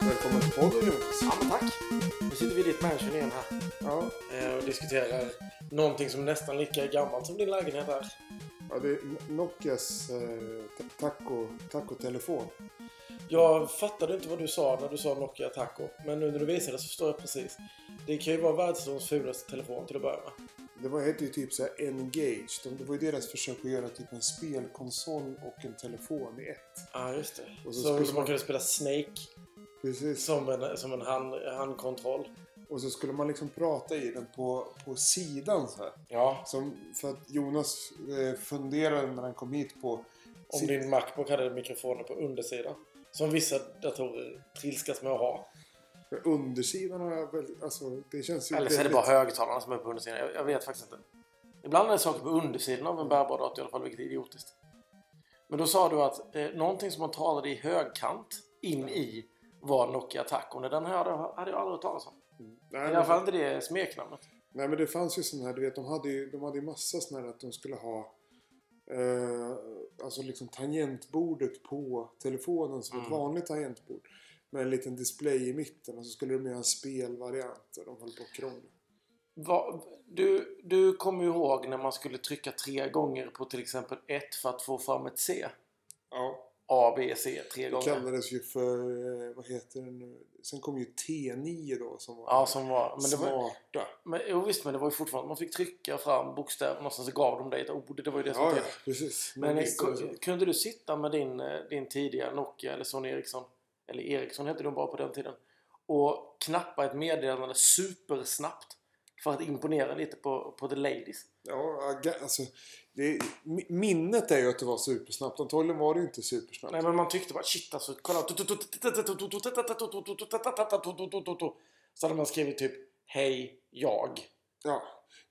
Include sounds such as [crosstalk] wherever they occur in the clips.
Välkommen till podden Jonas. Ja men tack. Nu sitter vi i ditt mansion igen här Ja, eh, och diskuterar någonting som nästan lika gammalt som din lägenhet är. ja det är Nokias eh, ta- taco, taco-telefon. Jag fattade inte vad du sa när du sa Nokia Taco. Men nu när du visade så förstår jag precis. Det kan ju vara världshistoriens fulaste telefon till att börja med. Det var, hette ju typ Engage. De, det var ju deras försök att göra typ en spelkonsol och en telefon i ett. Ja, just det. Och så så man man- kunde spela Snake Precis. som en, som en hand, handkontroll. Och så skulle man liksom prata i den på, på sidan så här. Ja. Som, för att Jonas eh, funderade när han kom hit på... Om sin- din Macbook hade mikrofoner på undersidan. Som vissa datorer trilskas med att ha. För undersidan har jag väl... Alltså det känns ju Eller så är det bara högtalarna som är på undersidan. Jag, jag vet faktiskt inte. Ibland är det saker på undersidan av en bärbar dator i alla fall, vilket är idiotiskt. Men då sa du att eh, någonting som man talade i högkant in i var Nokia Taco. Den här hade, jag aldrig hört talas om. Nej, I alla fall inte det smeknamnet. Nej men det fanns ju sån här, du vet de hade ju, de hade ju massa sån här att de skulle ha eh, Alltså liksom tangentbordet på telefonen som ett Mm. vanligt tangentbord. Med en liten display i mitten och så skulle de göra en spelvariant och de höll på att krångla. Va, du, du kommer ihåg när man skulle trycka tre gånger på till exempel ett för att få fram ett C. Ja. A, B, C tre Det gånger. kallades ju för, eh, vad heter det nu? Sen kom ju T9 då som var Ja, som var... Men det var, smarta. men, jo, visst, men det var ju fortfarande... Man fick trycka fram bokstäverna och sen så gav de dig ett ord. Det var ju det som Ja, ja, precis. Men visst det så. ku- kunde du sitta med din, eh, din tidiga Nokia eller Sony Ericsson, eller Ericsson hette de bara på den tiden, och knappa ett meddelande supersnabbt för att imponera lite på, på the ladies? Ja, alltså, det, mi- minnet är ju att det var supersnabbt. Antagligen var det inte supersnabbt. Nej men man tyckte bara shit alltså, kolla. Så hade man skrivit typ Hej, jag. Ja,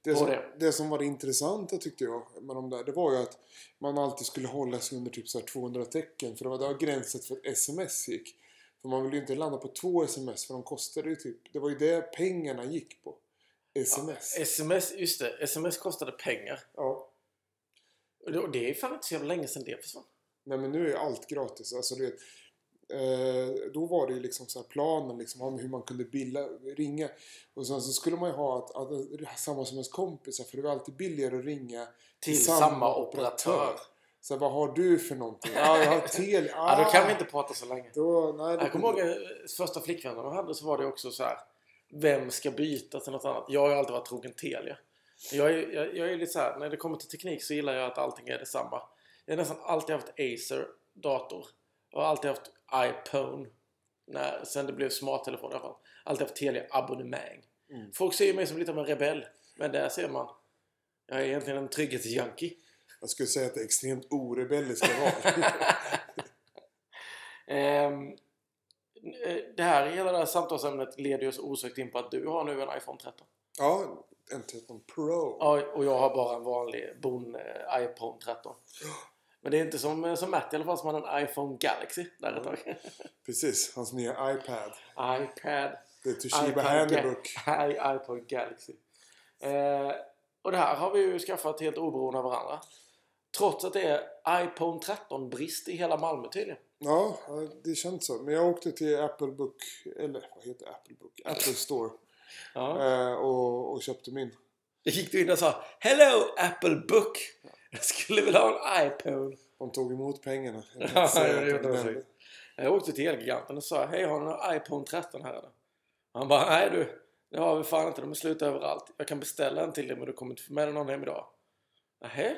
det, som, det? det som var det intressanta tyckte jag med de där, det var ju att man alltid skulle hålla sig under typ så här 200 tecken. För det var där gränsen för ett sms gick. För man ville ju inte landa på två sms för de kostade ju typ, det var ju det pengarna gick på. Sms. Sms, just det. Sms kostade pengar. Ja. Och det- är fan inte så jävla länge sedan det försvann. Nej men nu är allt gratis. Alltså du vet, eh, då var det ju liksom så här planen liksom om hur man kunde bilda, ringa. Och sen så skulle man ju ha att, att, samma som ens kompisar för det var alltid billigare att ringa Till samma operatör. Så vad har du för någonting? [laughs] Ja, jag har Telia. Ja, då kan Ah! vi inte prata så länge. Då, nej, Jag kommer ihåg eh, första flickvännen jag hade så var det också så här. Vem ska byta till något annat? Jag har ju alltid varit trogen Telia. Jag är, jag, jag är lite så här, när det kommer till teknik så gillar jag att allting är detsamma. Jag har nästan alltid haft Acer dator. Jag har alltid haft iPhone. När, sen det blev smarttelefon i alla fall. Alltid haft Telia abonnemang. Mm. Folk ser ju mig som lite av en rebell. Men där ser man. Jag är egentligen en trygghetsjunkie. Jag skulle säga att det är extremt orebelliska val. [laughs] Ehm, eh, det här, hela det här samtalsämnet leder oss osökt in på att du har nu en iPhone 13. ja, en 13 Pro. Ja, och jag har bara en vanlig bon eh, iPhone 13. Men det är inte som, eh, som Matt i alla fall som har en iPhone Galaxy där ett tag. Precis, hans nya iPad. iPad. Det är Toshiba Handybook. IPod Galaxy. Eh, och det här har vi ju skaffat helt oberoende av varandra. Trots att det är iPhone 13-brist i hela Malmö tydligen. Ja, det känns så. Men jag åkte till Apple Book, eller vad heter Apple Book? Apple Store. Ja. Eh, och, och köpte min. Gick du in och sa Hello Apple Book! Jag skulle vilja ha en iPhone. De tog emot pengarna. Jag Ja. Jag åkte till Elgiganten och sa Hej, har du någon iPhone 13 här eller? Han bara Nej du, det har vi fan inte. De är slut överallt. Jag kan beställa en till dig men du kommer inte få med dig någon hem idag. Nähä?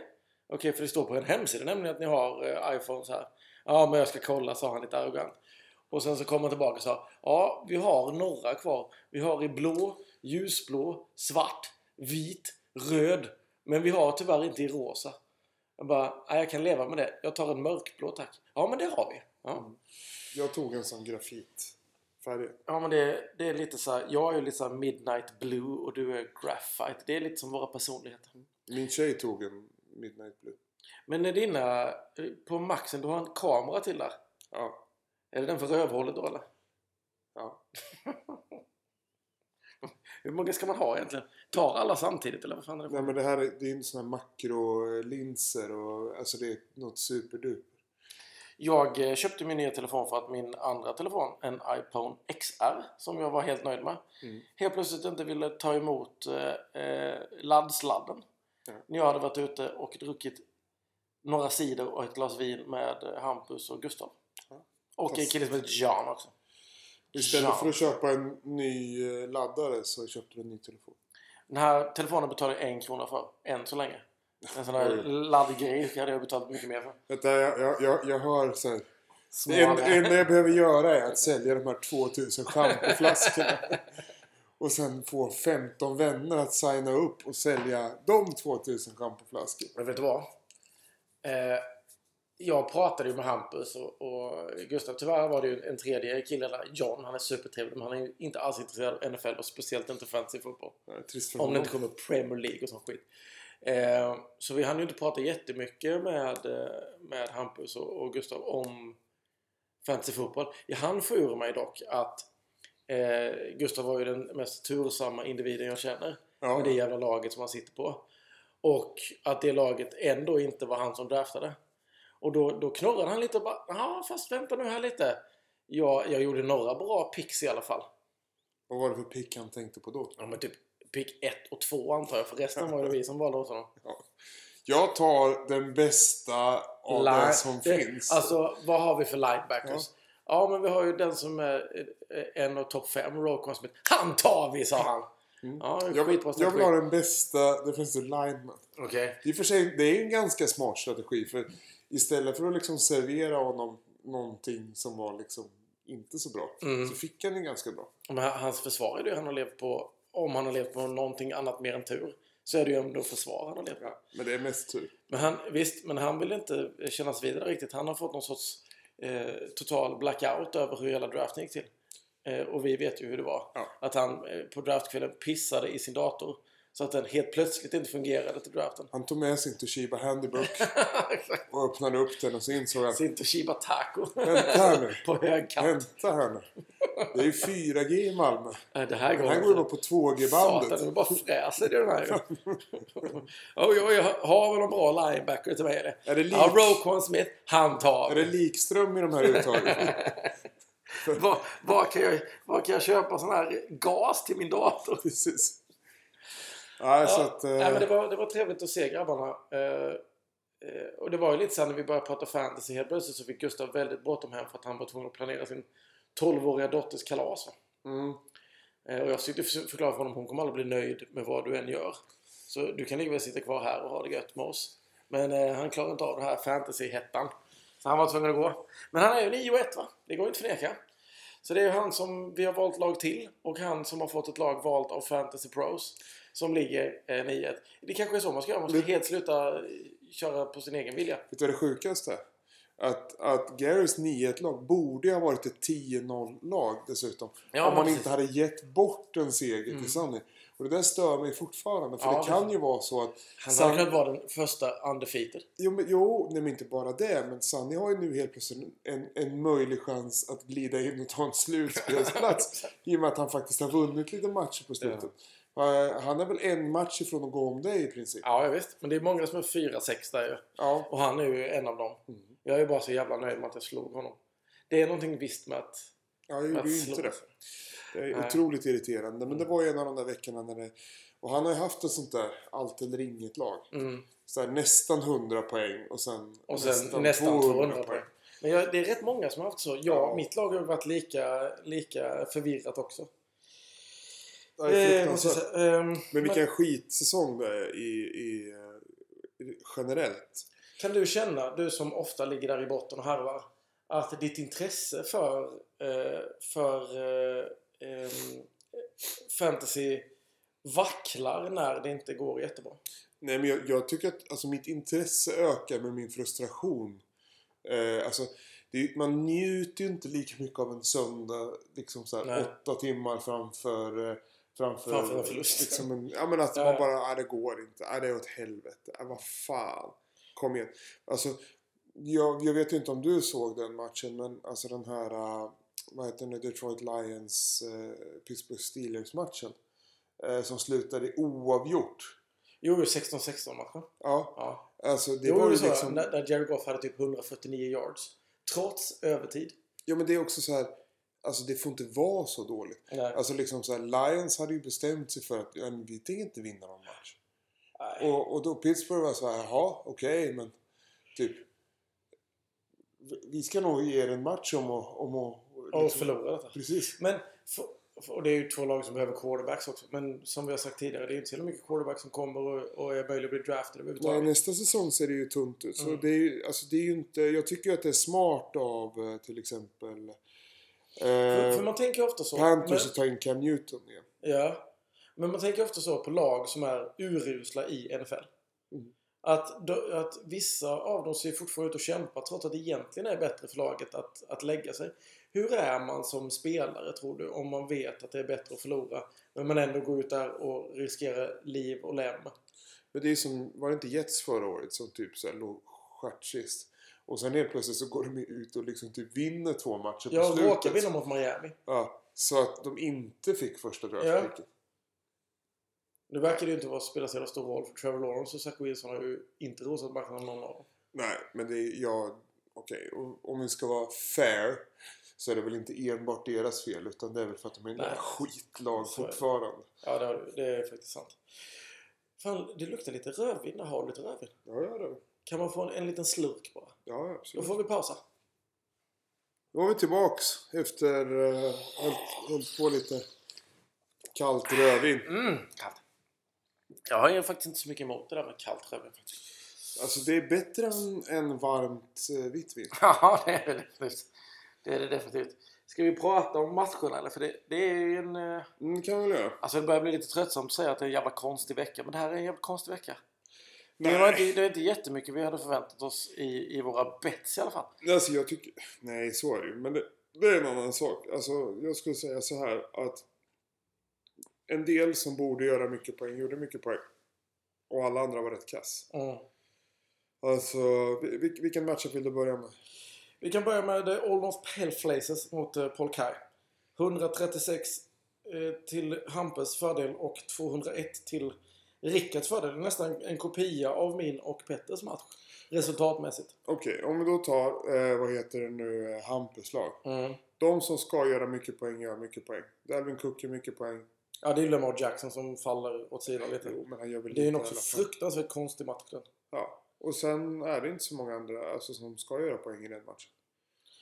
Okej, för det står på en hemsida nämligen att ni har eh, iPhones här. Ja, men jag ska kolla, sa han lite arrogant. Och sen så kom han tillbaka och sa Ja, vi har några kvar. Vi har i blå, ljusblå, svart, vit, röd. Men vi har tyvärr inte i rosa. Jag bara, "Nej, jag kan leva med det. Jag tar en mörkblå tack. Ja, men det har vi. Ja, Jag tog en sån grafitfärg. ja men det, det är lite så här, Jag är ju lite så här midnight blue och du är graphite. Det är lite som våra personligheter. Min tjej tog en Midnight Blue. Men är dina, på maxen, du har en kamera till där. Ja. Är det den för rövhålet då eller? Ja. [laughs] Hur många ska man ha egentligen? Tar alla samtidigt eller vad fan är det? Nej men det här är, det är ju sådana här makrolinser och alltså det är något superduper. Jag eh, köpte min nya telefon för att min andra telefon, en iPhone XR, som jag var helt nöjd med, Mm. helt plötsligt inte ville ta emot eh, eh, laddsladden. När jag hade varit ute och druckit några cider och ett glas vin med eh, Hampus och Gustav. Och en Fast- kille som heter Jan också. Istället Ja. för att köpa en ny eh, laddare så köpte du en ny telefon. Den här telefonen betalar jag en krona för, än så länge. En sån här laddgrej hade jag betalat mycket mer för. Vänta, jag, jag, jag, jag hör så här. Det enda jag behöver göra är att sälja de här 2000 schampoflaskorna. [laughs] Och sen få 15 vänner att signa upp och sälja de 2000 schampoflaskor. Men vet du vad? Eh, jag pratade ju med Hampus och, och Gustav. Tyvärr var det ju en tredje kille där, John. Han är supertrevlig men han är inte alls intresserad av NFL och speciellt inte fantasy fotboll. Om det inte kommer Premier League och sån skit. Eh, så vi hann ju inte prata jättemycket med, eh, med Hampus och, och Gustav om fantasy fotboll. Jag hann få ur mig dock att eh, Gustav var ju den mest tursamma individen jag känner Ja, med det jävla laget som han sitter på. Och att det laget ändå inte var han som draftade. Och då, då knorrade han lite och bara ja fast vänta nu här lite. Jag, jag gjorde några bra picks i alla fall. vad var det för pick han tänkte på då? Ja men typ pick 1 och 2 antar jag för resten var det vi som valde åt honom. [laughs] Jag tar den bästa av Line- det som det- finns. Alltså vad har vi för linebackers? Ja. Men vi har ju den som är eh, en av topp 5, Rokon Smith. Han tar vi sa han! Mm. Ja, det är jag, vill, jag vill ha den bästa defensive lineman. Okej. I och för sig, det är en ganska smart strategi. För istället för att liksom servera honom någonting som var liksom inte så bra. Mm. Så fick han en ganska bra. Men hans försvar är det han har levt på. Om han har levt på någonting annat mer än tur. Så är det ju ändå försvar han har levt på. Ja, men det är mest tur. Men han, visst, men han vill inte kännas vidare riktigt. Han har fått någon sorts eh, total blackout över hur hela draften gick till. Eh, och vi vet ju hur det var. Ja. Att han eh, på draftkvällen pissade i sin dator. Så att den helt plötsligt inte fungerade till draften. Han tog med sin Toshiba Handybook [laughs] och öppnade upp den och så insåg han Sin Toshiba Taco. Vänta här nu. [laughs] på hög kant. Vänta här nu. Det är ju 4G i Malmö. Nej, det här går Den här går ju på Satan, 2G-bandet. det bara fräser i den här. [laughs] Oj, oj, har vi någon bra linebacker till mig? Är det lik- Ja, Roquan Smith, han tar Är det likström i de här uttagen? Var, var, kan jag, var kan jag köpa sån här gas till min dator? Precis. Nej, så Ja, att... eh, nej, men det, var, det var trevligt att se grabbarna. Eh, eh, och det var ju lite så när vi började prata fantasy helt plötsligt så fick Gustav väldigt bråttom hem för att han var tvungen att planera sin 12-åriga dotters kalas. Mm. Och jag försökte för- förklara för honom hon kommer aldrig bli nöjd med vad du än gör. Så du kan lika väl sitta kvar här och ha det gött med oss. Men eh, han klarar inte av den här fantasy-hettan. Så han var tvungen att gå. Men han är ju 9 och 1 va? Det går inte att förneka. Så det är ju han som vi har valt lag till och han som har fått ett lag valt av Fantasy Pros som ligger eh, 9-1. Det kanske är så man ska göra. Man ska Det- helt sluta eh, köra på sin egen vilja. Vet du vad det sjukaste? Att, att Garys 9-1-lag borde ha varit ett 10-0-lag dessutom. Ja, om man precis. inte hade gett bort en seger Mm. till Sunny. Och det där stör mig fortfarande. För Ja, det kan precis. ju vara så att... Han hade kunnat vara den första undefeated. Jo, men, jo nej, men inte bara det. Men Sunny har ju nu helt plötsligt en, en möjlig chans att glida in och ta en slutspelsplats. [laughs] I och med att han faktiskt har vunnit lite matcher på slutet. Eh, Han är väl en match ifrån att gå om det i princip. Ja, jag visst. Men det är många som är 4-6 där ju. Ja. Och han är ju en av dem. Mm. Jag är bara så jävla nöjd med att jag slog honom. Det är någonting visst med att... Ja, jag gjorde ju inte det. Det är Nej. otroligt irriterande. Men det var ju en av de där veckorna när det... Och han har ju haft ett sånt där allt eller inget lag. Mm. Så här, nästan 100 poäng och sen, Och sen nästan, 200 poäng. Men jag, det är rätt många som har haft så. Ja, Ja. mitt lag har varit lika, lika förvirrat också. Är Eh, måste jag fruktansvärt. säga. Ehm, Men vilken skitsäsong det är i, i, eh, generellt. Kan du känna, du som ofta ligger där i botten och harvar, att ditt intresse för, eh, för eh, ehm, fantasy vacklar när det inte går jättebra? Nej men jag, jag tycker att alltså, mitt intresse ökar med min frustration. Eh, alltså, det man njuter ju inte lika mycket av en söndag liksom så här, åtta timmar framför eh, Framför, Framför en förlust. Liksom en, ja men att Ja, man ja. bara, nej det går inte. Nej det är åt helvete. Nej vad fan. Kom igen. Alltså, jag, jag vet inte om du såg den matchen men alltså den här, uh, vad heter den, Detroit Lions, uh, Pittsburgh Steelers matchen. eh, som slutade oavgjort. Jo, 16-16 matchen. Ja, Ja. alltså det Det var ju så liksom... när, när Jared Goff hade typ 149 yards. Trots övertid. Ja men det är också så här. Alltså det får inte vara så dåligt. Nej. Alltså liksom så här, Lions hade ju bestämt sig för att ja, vi tänker inte vinna någon match. Nej. Och, och då Pittsburgh var så här, jaha, okej, men typ. Vi ska nog ge er en match om att... Om att Och förlora detta. Precis. Men, för, och det är ju två lag som behöver quarterbacks också. Men som vi har sagt tidigare, det är inte så mycket quarterbacks som kommer och, och är möjliga att bli draftade Nej, överhuvudtaget. nästa säsong ser det ju tunt ut. Så Mm. det är ju, alltså det är ju inte... Jag tycker att det är smart av eh, till exempel... För, Eh, för man tänker ofta så. Panthers men- att ta in Cam Newton igen. Ja. Men man tänker ofta så på lag som är urusla i NFL. Mm. Att, att vissa av dem ser fortfarande ut att kämpa trots att det egentligen är bättre för laget att, att lägga sig. Hur är man som spelare tror du om man vet att det är bättre att förlora men man ändå går ut där och riskerar liv och lem? Men det är som, var det inte Jets förra året som typ så här låg stjärtsist? Och sen helt plötsligt så går de ut och liksom typ vinner två matcher på Jag slutet. råkar vinna mot Miami. Ja, så att de inte fick första draftpicket. Nu verkar det ju inte vara spela så stor roll för Trevor Lawrence och Zach Wilson har ju inte rosat av någon av dem. Nej, men det är, ja, okej. Om- Om vi ska vara fair så är det väl inte enbart deras fel utan det är väl för att de är en skitlag Så det. fortfarande. Ja, det, har det är faktiskt sant. Fan, det luktar lite rödvin. Har du lite rödvin? Ja, ja, det. Kan man få en, en liten slurk bara? Ja, Då absolut. får vi pausa. Då är vi tillbaks efter uh, hållit, hållit på lite kallt rödvin. Mm, kallt. Jag har ju faktiskt inte så mycket emot det där med kallt rödvin faktiskt. Alltså det är bättre än, än varmt uh, vitt vin. [laughs] Ja, det är det definitivt. Det är det definitivt. Ska vi prata om matcherna eller? För det, det är ju en... eh, Mm, kan vi väl göra. Alltså det börjar bli lite tröttsamt att säga att det är en jävla konstig vecka. Men det här är en jävla konstig vecka. Det Nej. var inte, det var inte jättemycket vi hade förväntat oss i, i våra bets i alla fall. Alltså jag tycker... Nej, så är det ju. Men det, det är en annan sak. Alltså jag skulle säga så här att en del som borde göra mycket poäng gjorde mycket poäng. Och alla andra var rätt kass. Mm. Alltså, vil- vilken matchup vill du börja med? Vi kan börja med The All North Pale mot eh, Paul Kai. 136 eh, till Hampes fördel och 201 till Rickards fördel. Är nästan en kopia av min och Petters match. Resultatmässigt. Okej, om vi då tar, eh, vad heter det nu, eh, Hampus lag. Mm. De som ska göra mycket poäng gör mycket poäng. Dalvin Cook gör mycket poäng. Ja, det är ju Lamar Jackson som faller åt sidan lite. Jo, men han gör väl Det är ju också fruktansvärt konstig match den. Ja. Och sen är det inte så många andra alltså, som ska göra poäng i den matchen.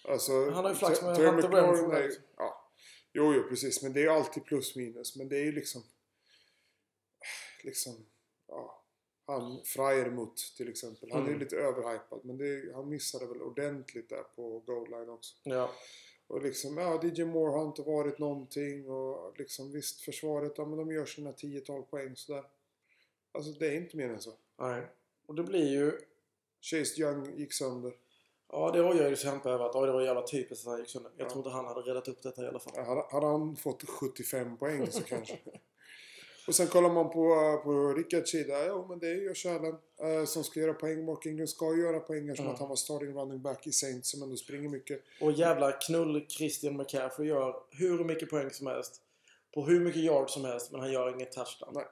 Alltså, Han har ju flax med Hunter Renfrew ju-. Ja. Jo, jo, precis. Men det är alltid plus minus. Men det är ju liksom... Liksom... Ja. Han, Freiermuth till exempel. Han är Mm. lite överhypad. Men det är, han missade väl ordentligt där på goal line också. Ja. Och liksom, ja, DJ Moore har inte varit någonting. Och liksom, visst, försvaret, ja men de gör sina 10-12 poäng sådär. Alltså det är inte mer än så. Nej. Och det blir ju... Chase Young gick sönder. Ja, det har jag ju kämpat över att det var jävla typiskt att han gick sönder. Jag Ja. tror inte han hade räddat upp detta i alla fall. Ja, Hade, hade han fått 75 poäng så kanske. [laughs] Och sen kollar man på, på Rickards sida. Ja, men det är ju Allen eh, som ska göra poäng. Mark Ingram ska göra poäng som Mm. att han var starting running back i Saints som ändå springer mycket. Och jävla knull Christian McCaffrey gör hur mycket poäng som helst. På hur mycket yard som helst, men han gör inget touchdown. Nej.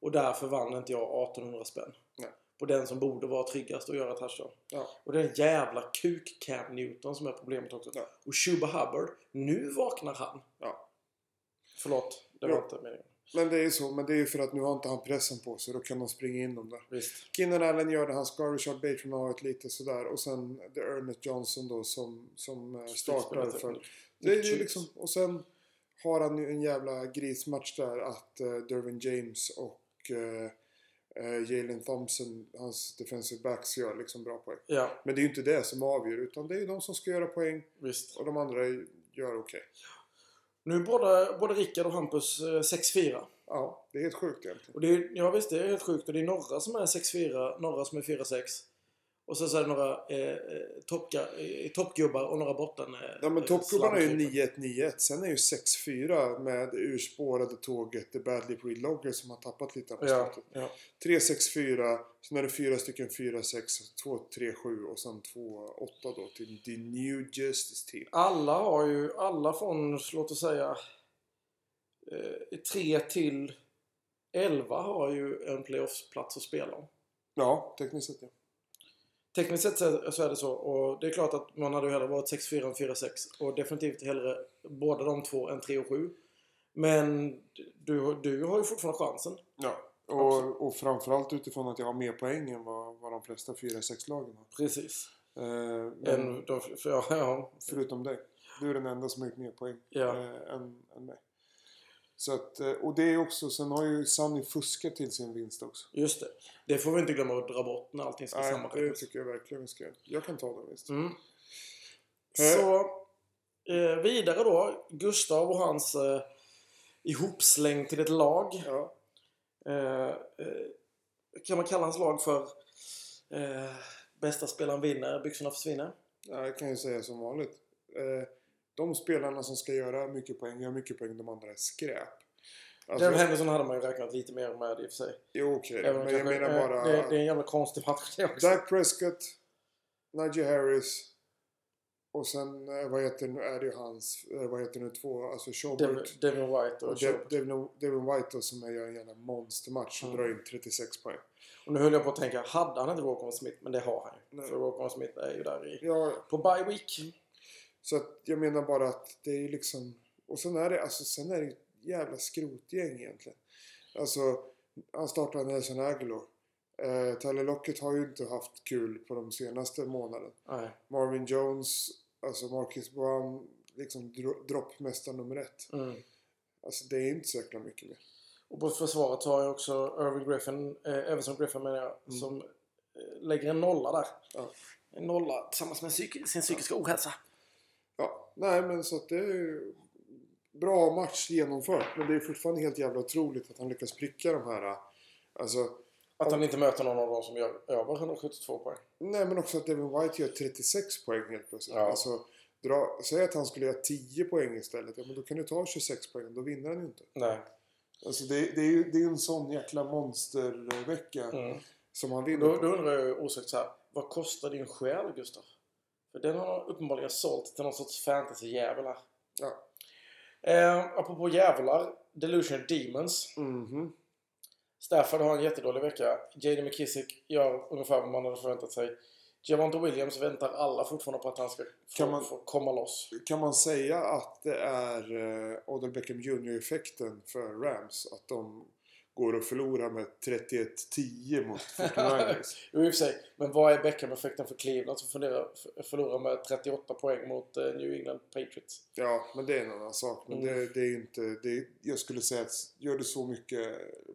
Och därför vann inte jag 1800 spänn. Nej. På den som borde vara tryggast att göra touchdown. Ja. Och det är en jävla kuk Cam Newton som är problemet också. Ja. Och Chuba Hubbard, nu vaknar han. Ja. Förlåt, det Ja. var inte meningen. Men det är ju så. Men det är ju för att nu har inte han pressen på sig. Då kan de springa in dem där. Visst. Keenan Allen gör det. Han ska. Richard Bateman har ett lite sådär. Och sen det är Ernest Johnson då som, som eh, startar för... Det är ju liksom, och sen har han ju en jävla grismatch där att uh, Dervin James och uh, uh, Jalen Thompson, hans defensive backs, gör liksom bra poäng. Ja, Men det är ju inte det som avgör utan det är ju de som ska göra poäng visst. och de andra gör okej. Nu både, både Rickard och Hampus eh, 6-4. Ja, det är helt sjukt egentligen. Och det är, ja visst, det är helt sjukt. Och det är några som är 6-4, några som är 4-6. Och sen så är det några eh, eh, eh, toppgubbar och några botten. Eh, Ja men toppgubbarna är ju slamkrypare. 9-1-9-1. Sen är ju 6-4 med urspårade tåget The Badly Breed Logger som har tappat lite på Ja, ja. 3-6-4, sen är det fyra stycken 4-6, 2-3-7 och sen 2-8 då till The New Justice Team. Alla har ju, alla från, låt oss säga, eh, 3 till 11 har ju en playoffsplats att spela om. Ja, tekniskt sett ja. Tekniskt sett så är det så. Och det är klart att man hade hellre varit 6-4 än 4-6. Och definitivt hellre båda de två än 3 och 7. Men du, du har ju fortfarande chansen. ja. Och, och framförallt utifrån att jag har mer poäng än vad, vad de flesta 4-6-lagen har. Precis. Eh, men En, de, för, ja, ja, förutom dig. Du är den enda som har gjort mer poäng Ja. eh, än, än mig. Så att, eh, och det är också, sen har ju Sunny fuskat till sin vinst också. just det. Det får vi inte glömma att dra bort när allting ska Nej, det tycker jag verkligen vi ska. Jag kan ta den visst. Mm. Eh. Så eh, vidare då. Gustav och hans eh, ihopsläng till ett lag. Ja. Eh, eh, kan man kalla hans lag för bästa spelaren vinner, byxorna försvinner? Ja, jag kan ju säga som vanligt. De spelarna som ska göra mycket poäng gör mycket poäng. De andra är skräp. Alltså, Devin Henderson hade man ju räknat lite mer med i och för sig. jo, okej. Om Men jag kanske, menar eh, bara... Det, det är en jävla konstig match det också. Dak Prescott, Najee Harris och sen, eh, vad heter nu, är det ju hans, eh, vad heter nu två, alltså Schobert Devin White och, och Devin, Devin White som gör en jävla monstermatch och Mm. drar in 36 poäng. och nu höll jag på att tänka, hade han inte Roquan Smith? Men det har han ju. För Roquan Smith är ju där i, Ja, på bye week. Så att jag menar bara att det är liksom, och sen är det, alltså sen är det ett jävla skrotgäng egentligen. Alltså, han startar Nelson Aguilar. Eh, Tyler Lockett har ju inte haft kul på de senaste månaderna. Marvin Jones, alltså Marcus Brown, liksom dro- droppmästare nummer ett. Mm. Alltså det är inte så jäkla mycket mer. Och på försvaret har jag också Irving Griffin, eh, Everson Griffin menar jag, Mm. som eh, lägger en nolla där. Ja. En nolla tillsammans med sin psykiska ohälsa. Ja, nej men så att det är bra match genomfört. Men det är fortfarande helt jävla otroligt att han lyckas pricka de här. Alltså, Att han inte möter någon av dem som gör över 172 poäng. nej men också att Devin White gör 36 poäng helt plötsligt. Ja. Alltså, dra, säg att han skulle göra 10 poäng istället. Ja men då kan du ta 26 poäng. Då vinner han ju inte. Nej. Alltså det, det är ju det är en sån jäkla monstervecka Mm. som han vinner Då, då undrar jag osökt så här, vad kostar din själ Gustav? För den har uppenbarligen sålt till någon sorts fantasy-jävel här. Ja. Eh, apropå jävlar, Delusion Demons. Mhm. Stafford har en jättedålig vecka. J.D. McKissick gör ungefär vad man hade förväntat sig. Javonte Williams väntar alla fortfarande på att han ska få, Kan man- få komma loss. Kan man säga att det är eh, Odell Beckham Jr-effekten för Rams? Att de går och förlorar med 31-10 mot [laughs] 49ers? Jo, i och för sig. Men vad är Beckham-effekten för Cleveland som förlorar med 38 poäng mot eh, New England Patriots? ja, men det är en annan sak. Men Mm. det, det är inte... Det jag skulle säga att gör du så mycket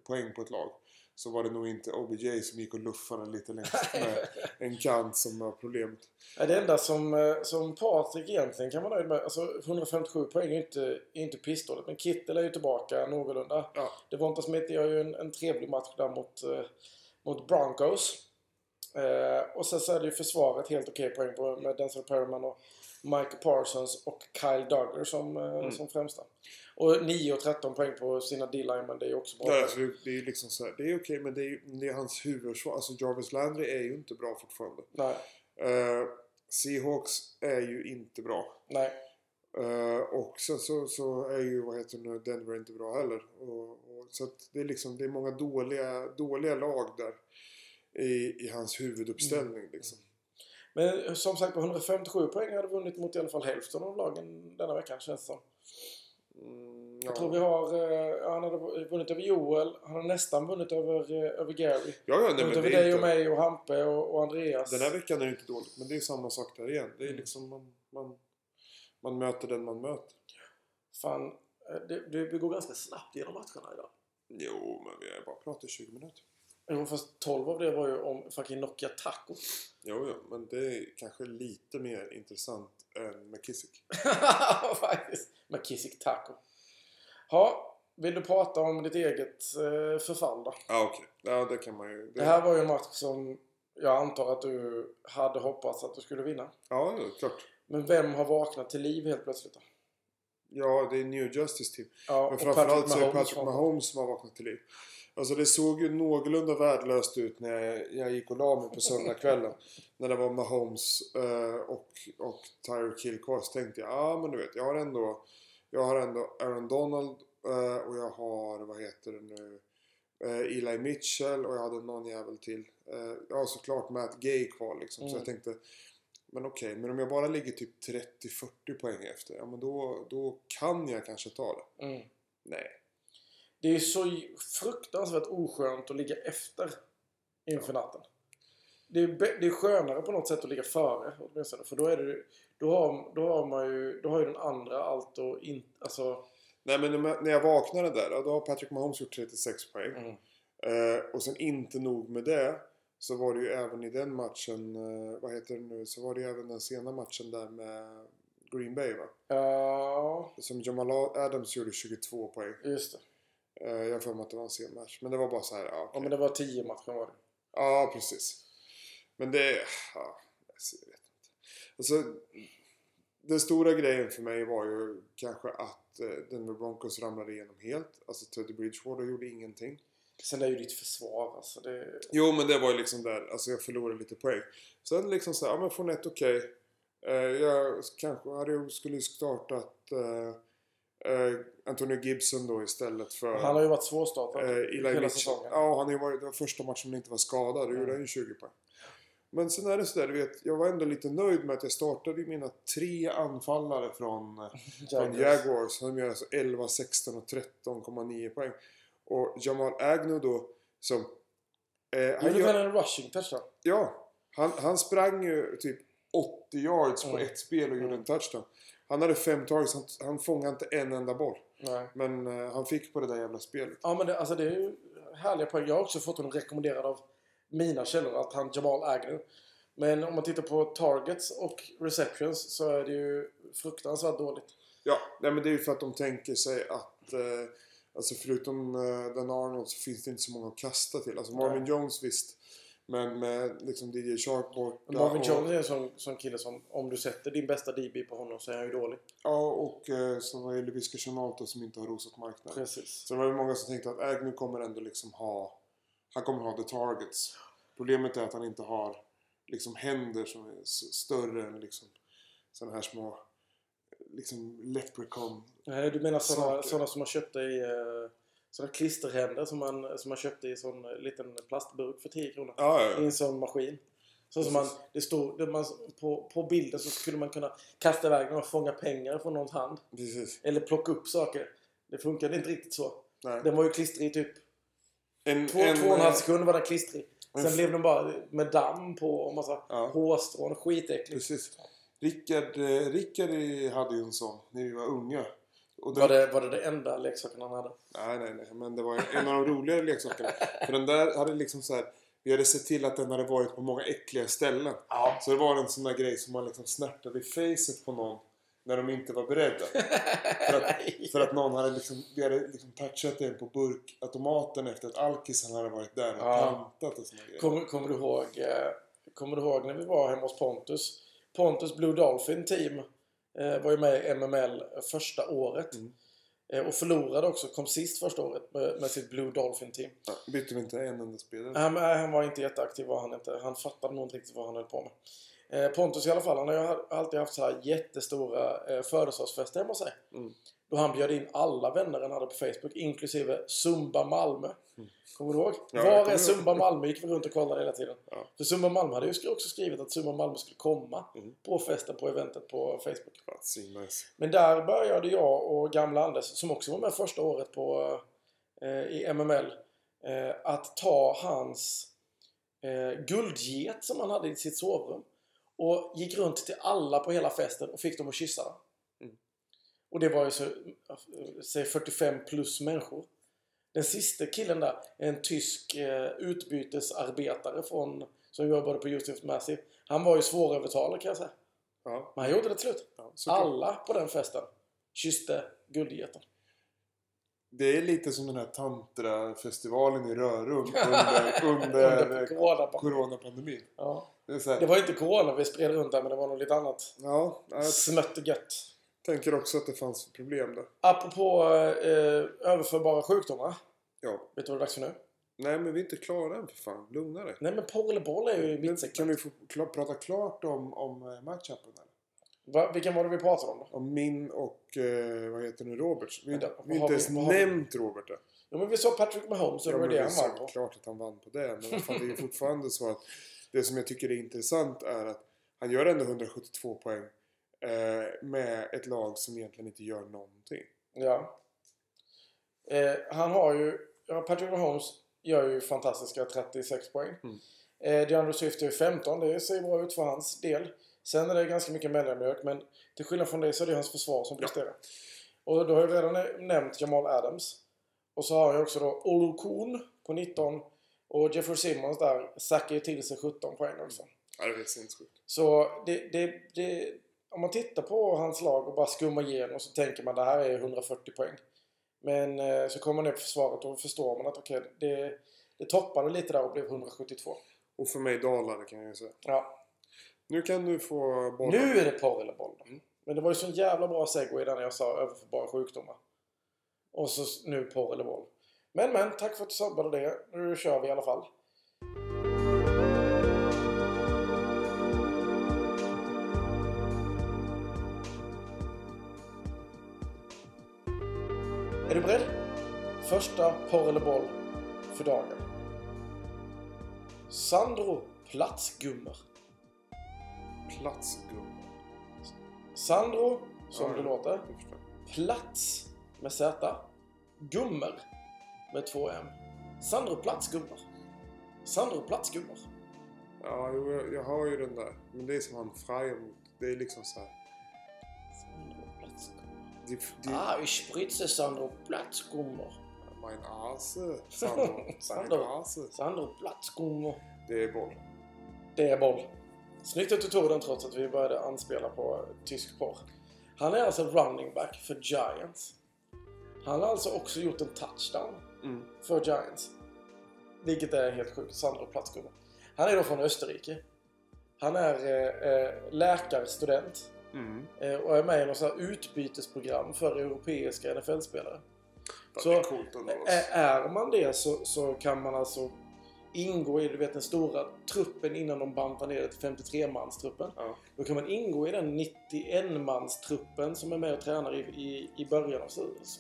poäng på ett lag så var det nog inte OBJ som gick och luffade lite längst med en kant som var problemet. Ja, Det enda som, eh, som Patrik egentligen kan vara nöjd med, alltså 157 poäng är ju inte, är inte pissdåligt. Men Kittel är ju tillbaka någorlunda. Ja. Devonta Smith gör ju en, en trevlig match där mot, eh, mot Broncos. Eh, och sen så är det ju försvaret helt okej poäng på med Denzel Perryman och Mike Parsons och Kyle Duggar som, eh, Mm. som främsta. Och 9 och 13 poäng på sina D-line, men det är också bra. Det, är, alltså, det är liksom så här, det är okej men det är, det är hans huvudsvar. Alltså Jarvis Landry är ju inte bra fortfarande. Nej, Eh, Seahawks är ju inte bra. nej. Eh, och sen så, så är ju, vad heter det nu, Denver inte bra heller. Och, och, så att det är liksom, det är många dåliga, dåliga lag där. I, i hans huvuduppställning Mm. liksom. Men som sagt, på 157 poäng hade vunnit mot i alla fall hälften av lagen denna veckan, känns det som. Mm, Jag ja. tror vi har... Eh, han hade vunnit över Joel. Han har nästan vunnit över, eh, över Gary. ja, ja, nej, vunnit över dig och inte, mig och Hampe och, och Andreas. Den här veckan är det inte dåligt, men det är samma sak där igen. Det är Mm. liksom man, man, man möter den man möter. Fan, eh, det, det, vi går ganska snabbt genom matcherna idag. Jo, men vi har bara pratat i 20 minuter. Jo, fast 12 av det var ju om fucking Nokia Taco. Jo, jo, men det är kanske lite mer intressant än McKissick. [laughs] Faktiskt. Med Kissick Taco. Ja, vill du prata om ditt eget eh, förfall då? Ja, okej. Ja, det kan man ju. Det, Det här var ju en match som jag antar att du hade hoppats att du skulle vinna. Ja, ja, klart. Men vem har vaknat till liv helt plötsligt då? Ja, det är New Justice Team. Ja, Men framförallt så är det Patrick Mahomes som har vaknat till liv. Alltså det såg ju någorlunda värdelöst ut när jag, jag gick och la mig på söndagskvällen. när det var Mahomes eh, och, och Tyreek Hill kvar. Så tänkte jag, ja men du vet, jag har ändå, jag har ändå Aaron Donald eh, och jag har, vad heter det nu, Eh, Eli Mitchell och jag hade någon jävel till. Eh, ja, såklart Matt Gay kvar liksom. Så Mm. jag tänkte, men okej, men om jag bara ligger typ 30-40 poäng efter, ja men då, då kan jag kanske ta det. Mm. Nej. Det är så fruktansvärt oskönt att ligga efter inför natten. Det är, det är skönare på något sätt att ligga före åtminstone. För då är det då har, då har man ju, då har ju den andra allt och inte, alltså... Nej men när jag- vaknade där, då har Patrick Mahomes gjort 36 poäng. Mm. Eh, och sen inte nog med det. Så var det ju även i den matchen, eh, vad heter det nu, så var det ju även den sena matchen där med Green Bay va? Ja, Som Jamal Adams gjorde 22 poäng. just det. Eh, jag har för mig att det var en sen match. Men det var bara så här, ja, Ja, okej. men det var tio matcher var det. ja precis. Men det, ja, jag vet inte. Alltså, den stora grejen för mig var ju kanske att eh, Denver Broncos ramlade igenom helt. Alltså Teddy Bridgewater gjorde ingenting. Sen är ju ditt försvar alltså. Det, Jo, men det var ju liksom där. Alltså jag förlorade lite poäng. Sen liksom så här, ja men Fournette okej. Eh, jag kanske hade skulle ju startat eh, eh, Antonio Gibson då istället för han har ju varit svårstartad eh, Eli hela säsongen. Ja, han har ju varit, var första matchen han inte var skadad. Då Mm. gjorde han ju 20 poäng. Men sen är det sådär, du vet, jag var ändå lite nöjd med att jag startade mina tre anfallare från, [laughs] från Jaguars. De gör alltså 11, 16 och 13,9 poäng. Och Jamal Agnew då som... Eh, han Gjorde väl en rushing touchdown? Ja, han, han sprang ju typ 80 yards på Mm. ett spel och gjorde Mm. en touchdown. Han hade fem targets, han, han fångade inte en enda boll. Nej. Men eh, han fick på det där jävla spelet. Ja men det, alltså det är ju härliga poäng. Jag har också fått honom rekommenderad av mina källor att han Jamal Agnew. Men om man tittar på targets och receptions så är det ju fruktansvärt dåligt. Ja, nej men det är ju för att de tänker sig att eh, Alltså förutom eh, den Arnold så finns det inte så många att kasta till. Alltså Marvin. Jones visst. Men med liksom DJ Shark borta. Marvin Jones är en sån, sån kille som om du sätter din bästa DB på honom så är han ju dålig. Ja, och eh, så var det Leviska Chanalto som inte har rosat marknaden. Precis. Så det var ju många som tänkte att Agnew kommer ändå liksom ha... Han kommer ha the targets. Problemet är att han inte har liksom händer som är större än liksom sådana här små liksom leprechaun. Nej, du menar sådana, sådana som man köpte i uh, sådana klisterhänder som man, som man köpte i sån eh, liten plastburk för 10 kronor. Ja, I en sån maskin. Så som man, det stod, det man, på, på bilden så skulle man kunna kasta iväg den och fånga pengar från någons hand. precis. Eller plocka upp saker. Det funkade inte riktigt så. Nej. Den var ju klistrig i typ En, två, två och en halv sekund var den klistrig. en Sen blev den bara med damm på och massa Ja. hårstrån. Skitäckligt. Precis. Rickard, eh, Rickard hade ju en sån när vi var unga. Och Var det, var det det enda leksaken han hade? Nej, nej, nej. Men det var en av de roligare leksakerna. För den där hade liksom så här... Vi hade sett till att den hade varit på många äckliga ställen. Ja. Så det var en sån där grej som man liksom snärtade i facet på någon när de inte var beredda. För att, för att någon hade liksom, vi hade liksom touchat den på burkautomaten efter att alkisen hade varit där och Ja. pantat och såna grejer. Kommer, kommer, du ihåg, eh, kommer du ihåg när vi var hemma hos Pontus? Pontus Blue Dolphin Team var ju med i MML första året. Mm. Eh, och förlorade också. Kom sist första året med, med sitt Blue Dolphin Team. Ja, bytte vi inte en enda spelare? Han, nej, han var inte jätteaktiv var han inte. Han fattade nog inte riktigt vad han höll på med. Eh, Pontus i alla fall, han har ju alltid haft så här jättestora eh, födelsedagsfester hemma hos sig. Mm. Då han bjöd in alla vänner han hade på Facebook, inklusive Zumba Malmö. Kommer du ihåg? Ja, Var är. Zumba Malmö? Gick vi runt och kollade hela tiden. Ja. För Zumba Malmö hade ju också skrivit att Zumba Malmö skulle komma Mm. på festen, på eventet på Facebook. Men där började jag och gamla Anders, som också var med första året på, eh, i MML, eh, att ta hans eh, guldget som han hade i sitt sovrum och gick runt till alla på hela festen och fick dem att kyssa den. Och det var ju så, säg 45 plus människor. Den sista killen där är en tysk eh, utbytesarbetare från, som jobbade på Josef Massive. Han var ju svårövertalad kan jag säga. Ja, Men han gjorde det till slut. ja. Alla på den festen kysste guldgeten. Det är lite som den här tantrafestivalen i Rörum [laughs] under, under, Under corona. coronapandemin. Ja. Det Det var inte corona vi spred runt där men det var nog lite annat. ja, jag Smött gött. Tänker också att det fanns problem där. Apropå eh, överförbara sjukdomar. Ja. Vet du vad det är dags för nu? Nej, men vi är inte klara än för fan. Lugna dig. Nej men porr eller boll är ju Men mitt segment. kan vi få kla- prata klart om, om eh, matchupen? Va, vilken var det vi pratade om då? Om min och, eh, vad heter nu, Roberts. Vi, Vänta, vi inte ens vi- har vi? nämnt Robert än. Ja, men vi sa Patrick Mahomes och Ja, det var men det han vann på. klart att han vann på det. Men fan, det är fortfarande så att det som jag tycker är intressant är att han gör ändå 172 poäng eh, med ett lag som egentligen inte gör någonting. Ja. Eh, han har ju... Ja, Patrick Mahomes gör ju fantastiska 36 poäng. Mm. Eh, DeAndre Swift är ju 15. Det ser bra ut för hans del. Sen är det ganska mycket mellanmjölk, men till skillnad från det så är det hans försvar som Ja. presterar. Och då har jag redan nä- nämnt Jamal Adams. Och så har jag också då Olokun på 19. Och Jeffrey Simmons där sackar ju till sig 17 poäng också. Ja, det är sinnessjukt. Så det, det, det, om man tittar på hans lag och bara skummar igenom så tänker man det här är 140 poäng. Men eh, så kommer man ner på försvaret och förstår man att okej, det, det toppade lite där och blev 172. Och för mig dalare kan jag säga. Ja. Nu kan du få bollen. Nu är det porr eller boll. Men det var ju så en jävla bra segway där när jag sa överförbara sjukdomar. Och så nu porr eller boll. Men men, tack för att du sabbade det. Nu kör vi i alla fall. Första porr eller boll för dagen. Sandro Platsgummer. Platsgumma. Sandro, som Ja, det låter. Plats med Z. Gummer med två M. Sandro Platsgummer. Sandro Platsgummer. Ja, jag, jag har ju den där. Men det är som han Freimut. Det är liksom så här. Sandro Platsgummer. Det, Ah, ich spritze Sandro Platsgummer. Mein Ase. Sandro. Sandro. Ase. Sandro Platsgummer. Det är boll. Det är boll. Snyggt att du tog den trots att vi började anspela på tysk porr. Han är alltså running back för Giants. Han har alltså också gjort en touchdown Mm. för Giants. Vilket är helt sjukt. Sandro Platzgummer. Han är då från Österrike. Han är eh, eh, läkarstudent Mm. eh, och är med i något utbytesprogram för europeiska NFL-spelare. Så, är Är man det så, så kan man alltså ingå i du vet, den stora truppen innan de bantar ner det till 53-manstruppen. Ja. Då kan man ingå i den 91-manstruppen som är med och tränar i, i, i början av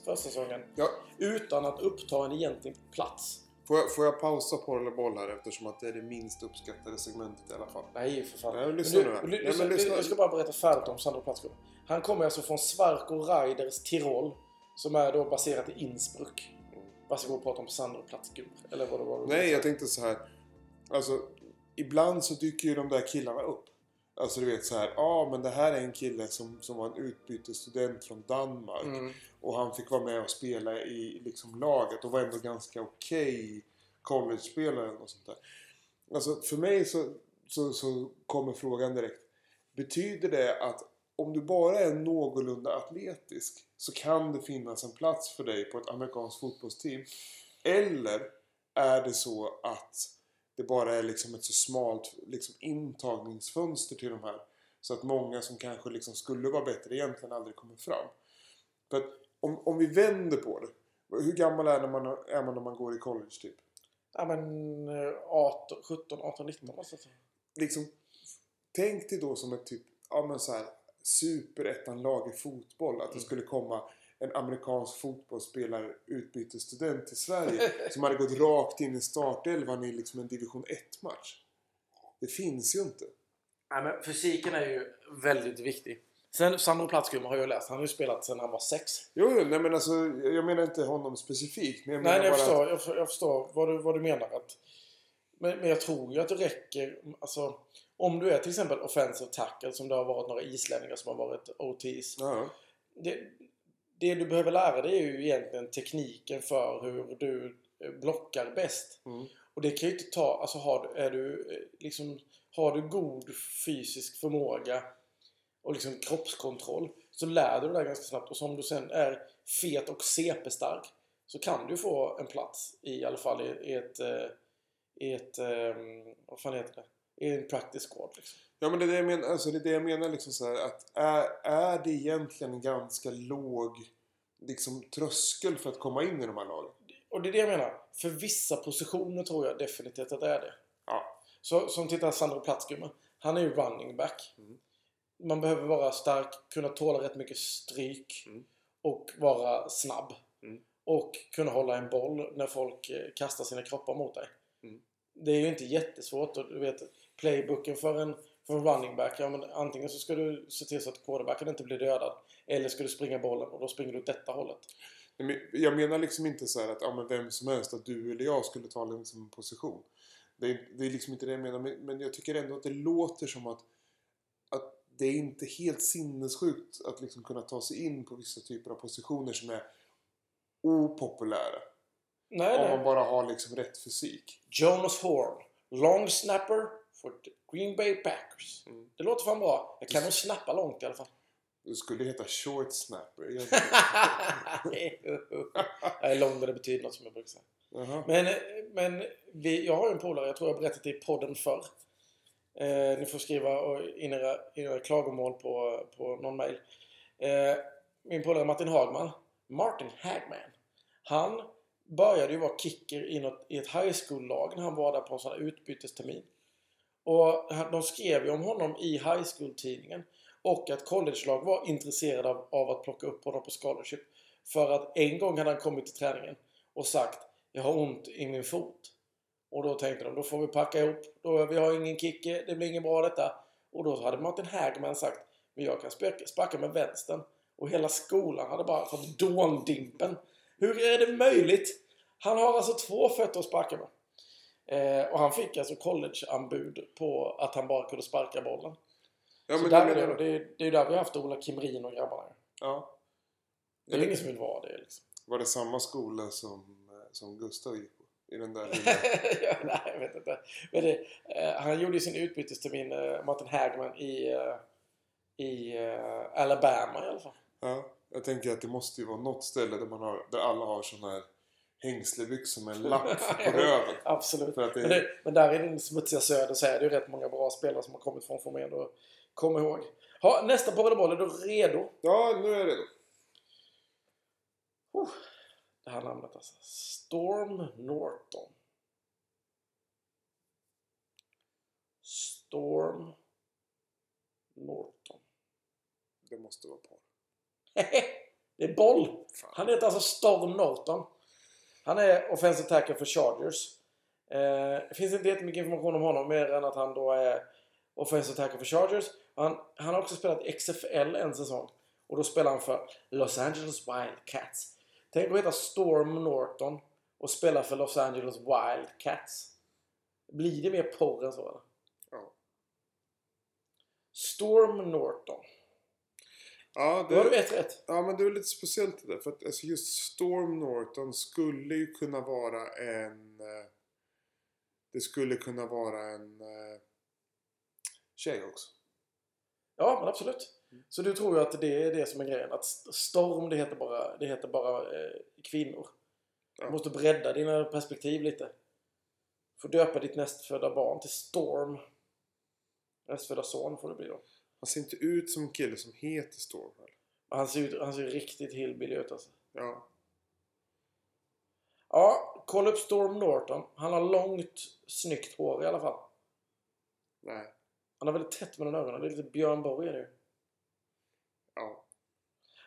försäsongen Ja, utan att uppta en egentlig plats. får, jag, får jag pausa på eller boll här eftersom att det är det minst uppskattade segmentet i alla fall. Nej, för fan. Nej, lyssna nu Nej, lyssna, lyssna. Jag ska bara berätta färdigt om Sandro Platzgummer. Han kommer alltså från Svarko Raiders Tirol som är då baserat i Innsbruck. Varsågod och prata om Sandro Platzgummer. Eller vad det var Nej, jag tänkte så här. Alltså, ibland så dyker ju de där killarna upp. Alltså du vet så här, ja ah, men det här är en kille som, som var en utbytesstudent från Danmark. Mm. Och han fick vara med och spela i liksom laget och var ändå ganska okej college-spelare och sånt där. Alltså för mig så, så, så kommer frågan direkt. Betyder det att om du bara är någorlunda atletisk så kan det finnas en plats för dig på ett amerikanskt fotbollsteam? Eller är det så att det bara är liksom ett så smalt liksom intagningsfönster till de här så att många som kanske liksom skulle vara bättre egentligen aldrig kommer fram? För att om, om vi vänder på det. Hur gammal är, man, är man när man går i college typ? Ja men eh, 18, 17, 18, 19 måste jag säga. Liksom, tänk dig då som ett typ, ja men så här superettan-lag i fotboll. Att det Mm. skulle komma en amerikansk fotbollsspelare, utbytesstudent till Sverige [laughs] som hade gått rakt in i startelvan i liksom en division 1-match. Det finns ju inte. Nej, men fysiken är ju väldigt viktig. Sen Sandro Platzgummer har jag läst. Han har ju spelat sedan han var sex. Jo, jo, nej men alltså, jag menar inte honom specifikt. Men jag Nej, nej jag, förstår, att, jag förstår vad du, vad du menar. Att, men, men jag tror ju att det räcker. Alltså, om du är till exempel offensive tackle som det har varit några islänningar som har varit OTs. ja, Det, det du behöver lära dig är ju egentligen tekniken för hur du blockar bäst. Mm. Och det kan ju inte ta, alltså har, är du eh, liksom, har du god fysisk förmåga och liksom kroppskontroll så lär du dig det ganska snabbt. Och som du sen är fet och CP-stark så kan du få en plats i, i alla fall i, i ett, eh, i ett, eh, vad fan heter det? I en practice squad liksom. Ja men det är det jag menar, alltså det är det jag menar liksom så här, att är, är det egentligen en ganska låg liksom tröskel för att komma in i de här lagen? Och det är det jag menar. För vissa positioner tror jag definitivt att det är det. Ja. Så som tittar Sandro Platzgummer. Han är ju running back. Mm. Man behöver vara stark, kunna tåla rätt mycket stryk Mm. och vara snabb. Mm. och kunna hålla en boll när folk eh, kastar sina kroppar mot dig. Mm. Det är ju inte jättesvårt. Och du vet, playbooken för en, för en running back, ja, men antingen så ska du se till så att quarterbacken inte blir dödad. Eller ska du springa bollen och då springer du åt detta hållet. Jag menar liksom inte så här att ja, men vem som helst, att du eller jag skulle ta liksom en position. Det är, det är liksom inte det jag menar. Men, men jag tycker ändå att det låter som att, att det är inte helt sinnessjukt att liksom kunna ta sig in på vissa typer av positioner som är opopulära. Nej, Om nej. man bara har liksom rätt fysik. Jonas Horn. Long snapper for the Green Bay Packers. Mm. Det låter fan bra. Jag kan nog snappa långt i alla fall. Det skulle heta short snapper. Jag- är lång och det betyder något som jag brukar säga. Jaha. Men, men vi, jag har ju en polare, jag tror jag berättat det i podden förr. Eh, ni får skriva och- in era, era klagomål på, på någon mail. Eh, min polare Martin Hagman, Martin Hagman, han började ju vara kicker i, något, i ett high school-lag när han var där på en sån här utbytestermin. Och de skrev ju om honom i high school-tidningen. Och att college-lag var intresserade av, av att plocka upp honom på scholarship. För att en gång hade han kommit till träningen och sagt Jag har ont i min fot. Och då tänkte de, då får vi packa ihop. Då, vi har ingen kicke, det blir inget bra detta. Och då hade Martin Hagman sagt Men jag kan sparka med vänstern. Och hela skolan hade bara fått dåndimpen. Hur är det möjligt? Han har alltså två fötter att sparka med. Eh, och han fick alltså collegeanbud på att han bara kunde sparka bollen. Ja, så men där det är det, det, är- det är ju där vi har haft Ola Kimrin och grabbarna. Ja. Det är ingen som vill vara det liksom. Var det samma skola som, eh, som Gustav gick på? I den där lilla... [laughs] ja, nej, jag vet inte. Men det, eh, han gjorde ju sin utbytestermin, eh, Martin Hagman, i, eh, i eh, Alabama i alla fall. Ja, jag tänker att det måste ju vara något ställe där, man har, där alla har såna här hängslebyxor med en [laughs] lapp på röven. Absolut. Det, Men, det, men där i den smutsiga söder så är det ju rätt många bra spelare som har kommit från Formén och kom ihåg. Ha, nästa på boll, är du redo? Ja, nu är jag redo. Det här namnet alltså. Storm Norton. Storm Norton. Det måste vara par. [laughs] det är boll! Fan. Han heter alltså Storm Norton. Han är offensive tackle för Chargers. Eh, det finns inte jättemycket information om honom mer än att han då är offensive tackle för Chargers. Han, han har också spelat XFL en säsong. Och då spelar han för Los Angeles Wildcats. Tänk att heta Storm Norton och spela för Los Angeles Wildcats. Blir det mer porr än så eller? Ja. Storm Norton. Ja, Då har du det, ett rätt. ja, men det är lite speciellt det där. För att alltså, just Storm Norton skulle ju kunna vara en... eh, Det skulle kunna vara en eh, tjej också. Ja, men absolut. Så du tror ju att det är det som är grejen. Att storm, det heter bara, det heter bara eh, kvinnor. Ja. Du måste bredda dina perspektiv lite. Får döpa ditt nästfödda barn till Storm. Nästfödda son får det bli då. Han ser inte ut som en kille som heter Storm. Heller. Han ser ju han ser riktigt hillbilly ut alltså. Ja. Ja, kolla upp Storm Norton. Han har långt, snyggt hår i alla fall. Nej. Han har väldigt tätt mellan ögonen. Det är lite Björn Borg ju. Ja.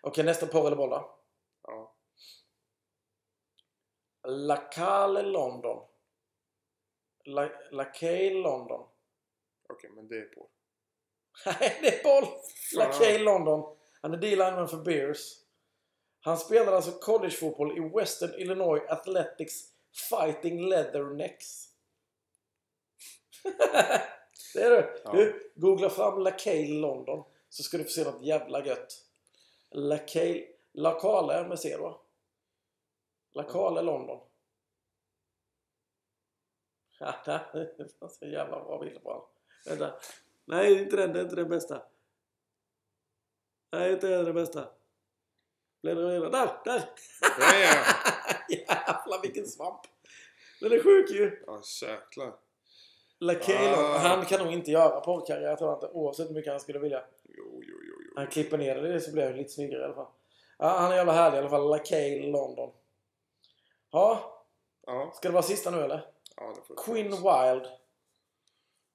Okej, nästa porr eller boll då. Ja. Lacale London. La, Lacale London. Okej, men det är på. Nej, det är! Fan. Lacale London. Han är D-lineman för Bears. Han spelade alltså collegefotboll i Western Illinois Athletics Fighting Leathernecks. [laughs] det är du. Ja. du! Googla fram Lacale London så ska du få se något jävla gött. Lacale... Lacale med C då. Lacale London. [laughs] det var så jävla bra bild på honom. Vänta. Nej, inte den. Det är inte den bästa. Nej, inte den bästa. Bläddra vidare. Där! Där! Där är jag! [laughs] Jävlar vilken svamp! Den är sjuk ju! Ja, jäklar. Lakelo, Ah. han kan nog inte göra porrkarriär tror jag inte. Oavsett hur mycket han skulle vilja. Jo, jo, jo, jo. Han klipper ner det så blir han lite snyggare i alla fall. Ja, han är jävla härlig i alla fall. Lakale London. Ja, Ja, ska det vara sista nu eller? ja det får Quinn Wild.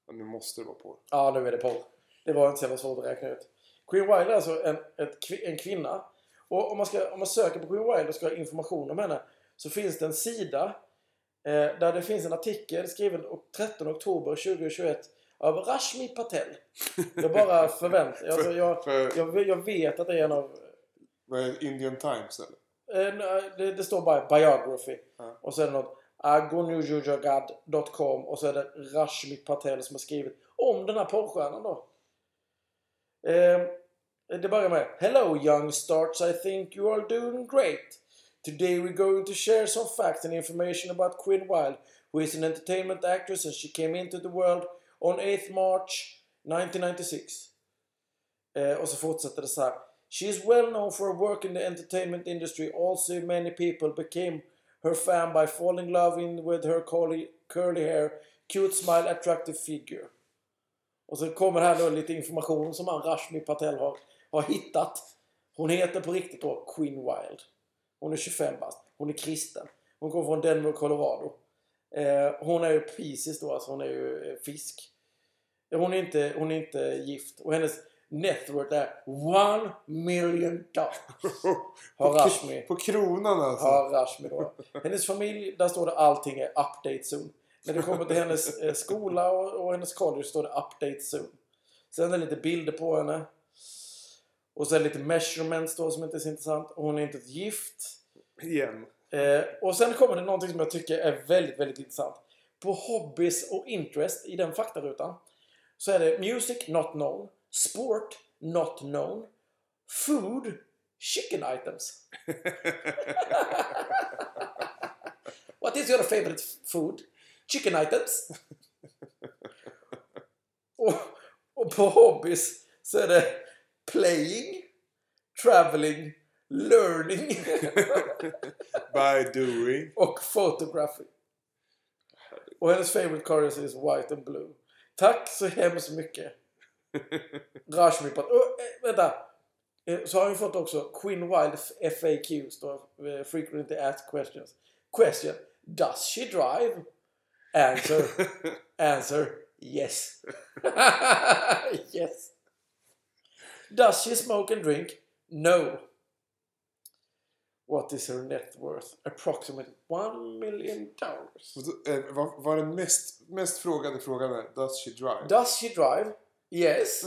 Ja, nu måste det vara på. Ja, nu är det porr. Det var inte så jävla svårt att räkna ut. Queen Wild är alltså en, ett, en kvinna. Och om man, ska, om man söker på Queen Wild och ska ha information om henne så finns det en sida eh, där det finns en artikel skriven o- 13 oktober 2021 av Rashmi Patel. Jag bara [laughs] förväntar alltså, jag, jag, jag vet att det är en av... vad är Indian Times eller? Eh, nej, det, det står bara biography. Ja. Och så är det något agonujujagad.com och så är det Rashmi Patel som har skrivit om den här porrstjärnan då. Eh, det börjar med Hello young starts I think you are doing great. Today we're going to share some facts and information about Quinn Wilde who is an entertainment actress and she came into the world on 8th March 1996. Eh, och så fortsätter det så här. She is well known for her work in the entertainment industry. Also many people became her fan by falling in love in with her curly, curly hair, cute smile, attractive figure. Och så kommer här då lite information som han Rashmi Patel har, har hittat. Hon heter på riktigt då Queen Wild. Hon är 25 bast. Hon är kristen. Hon kommer från Denver, Colorado. Eh, hon är ju Pisces då, alltså hon är ju eh, fisk. Hon är inte, hon är inte gift. Och hennes net worth är one million dollars. [laughs] Har på, Rashmi. på kronan alltså. Har Rashmi då. Hennes familj, där står det allting är update soon. När det kommer till hennes eh, skola och, och hennes college står det update soon. Sen är det lite bilder på henne. Och det lite measurements då som inte är så intressant. Och hon är inte ett gift. Igen. Eh, och sen kommer det någonting som jag tycker är väldigt, väldigt intressant. På hobbies och interest i den faktarutan så är det music not known, sport not known, food, chicken items. [laughs] What is your favorite food? Chicken items. och, och på hobbies så är det playing, traveling, learning [laughs] By doing. [laughs] och photography. Och hennes favorite colors is white and blue. Tack så hemskt mycket. [laughs] Rashmi. Oh, eh, vänta. Eh, Så har vi fått också Queen Wild FAQs då. eh, Frequently asked questions. Question. Does she drive? Answer. [laughs] Answer. Yes. [laughs] yes. Does she smoke and drink? No. What is her net worth? Approximately one million dollars. Då, eh, vad var den mest, mest frågade frågan är Does she drive? Does she drive? Yes.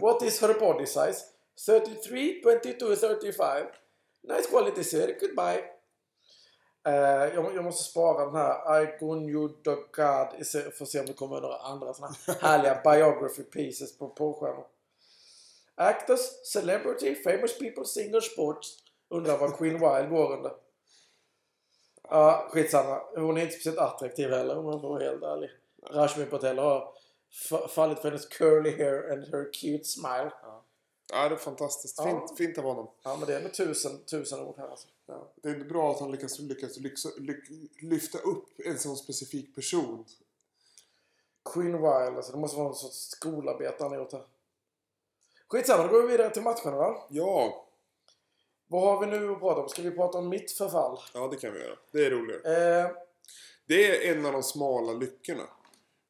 What is her body size? 33, 22, 35. Nice quality sir. Goodbye. Eh, jag, jag måste spara den här I God i se- för att se om det kommer några andra såna här härliga [laughs] biography pieces på porrstjärnor. Actors, celebrity, famous people, singers, sports. Undrar vad Queen Wild går under. Ja, skitsamma. Hon är inte speciellt attraktiv heller om man får vara helt ärlig. Rashmi Patel har fallit för hennes curly hair and her cute smile. Ja, det är fantastiskt. Ja. Fint, fint av honom. Ja, men det är med tusen, tusen ord här alltså. Ja. Det är bra att han lyckas, lyckas lyxa, lyck, lyfta upp en sån specifik person. Queen Wild, alltså. Det måste vara någon sorts skolarbete han har gjort här. Skitsamma, då går vi vidare till matcherna va? Ja, Vad har vi nu att prata om? Ska vi prata om mitt förfall? ja det kan vi göra. Det är roligare. Eh, Det är en av de smala lyckorna.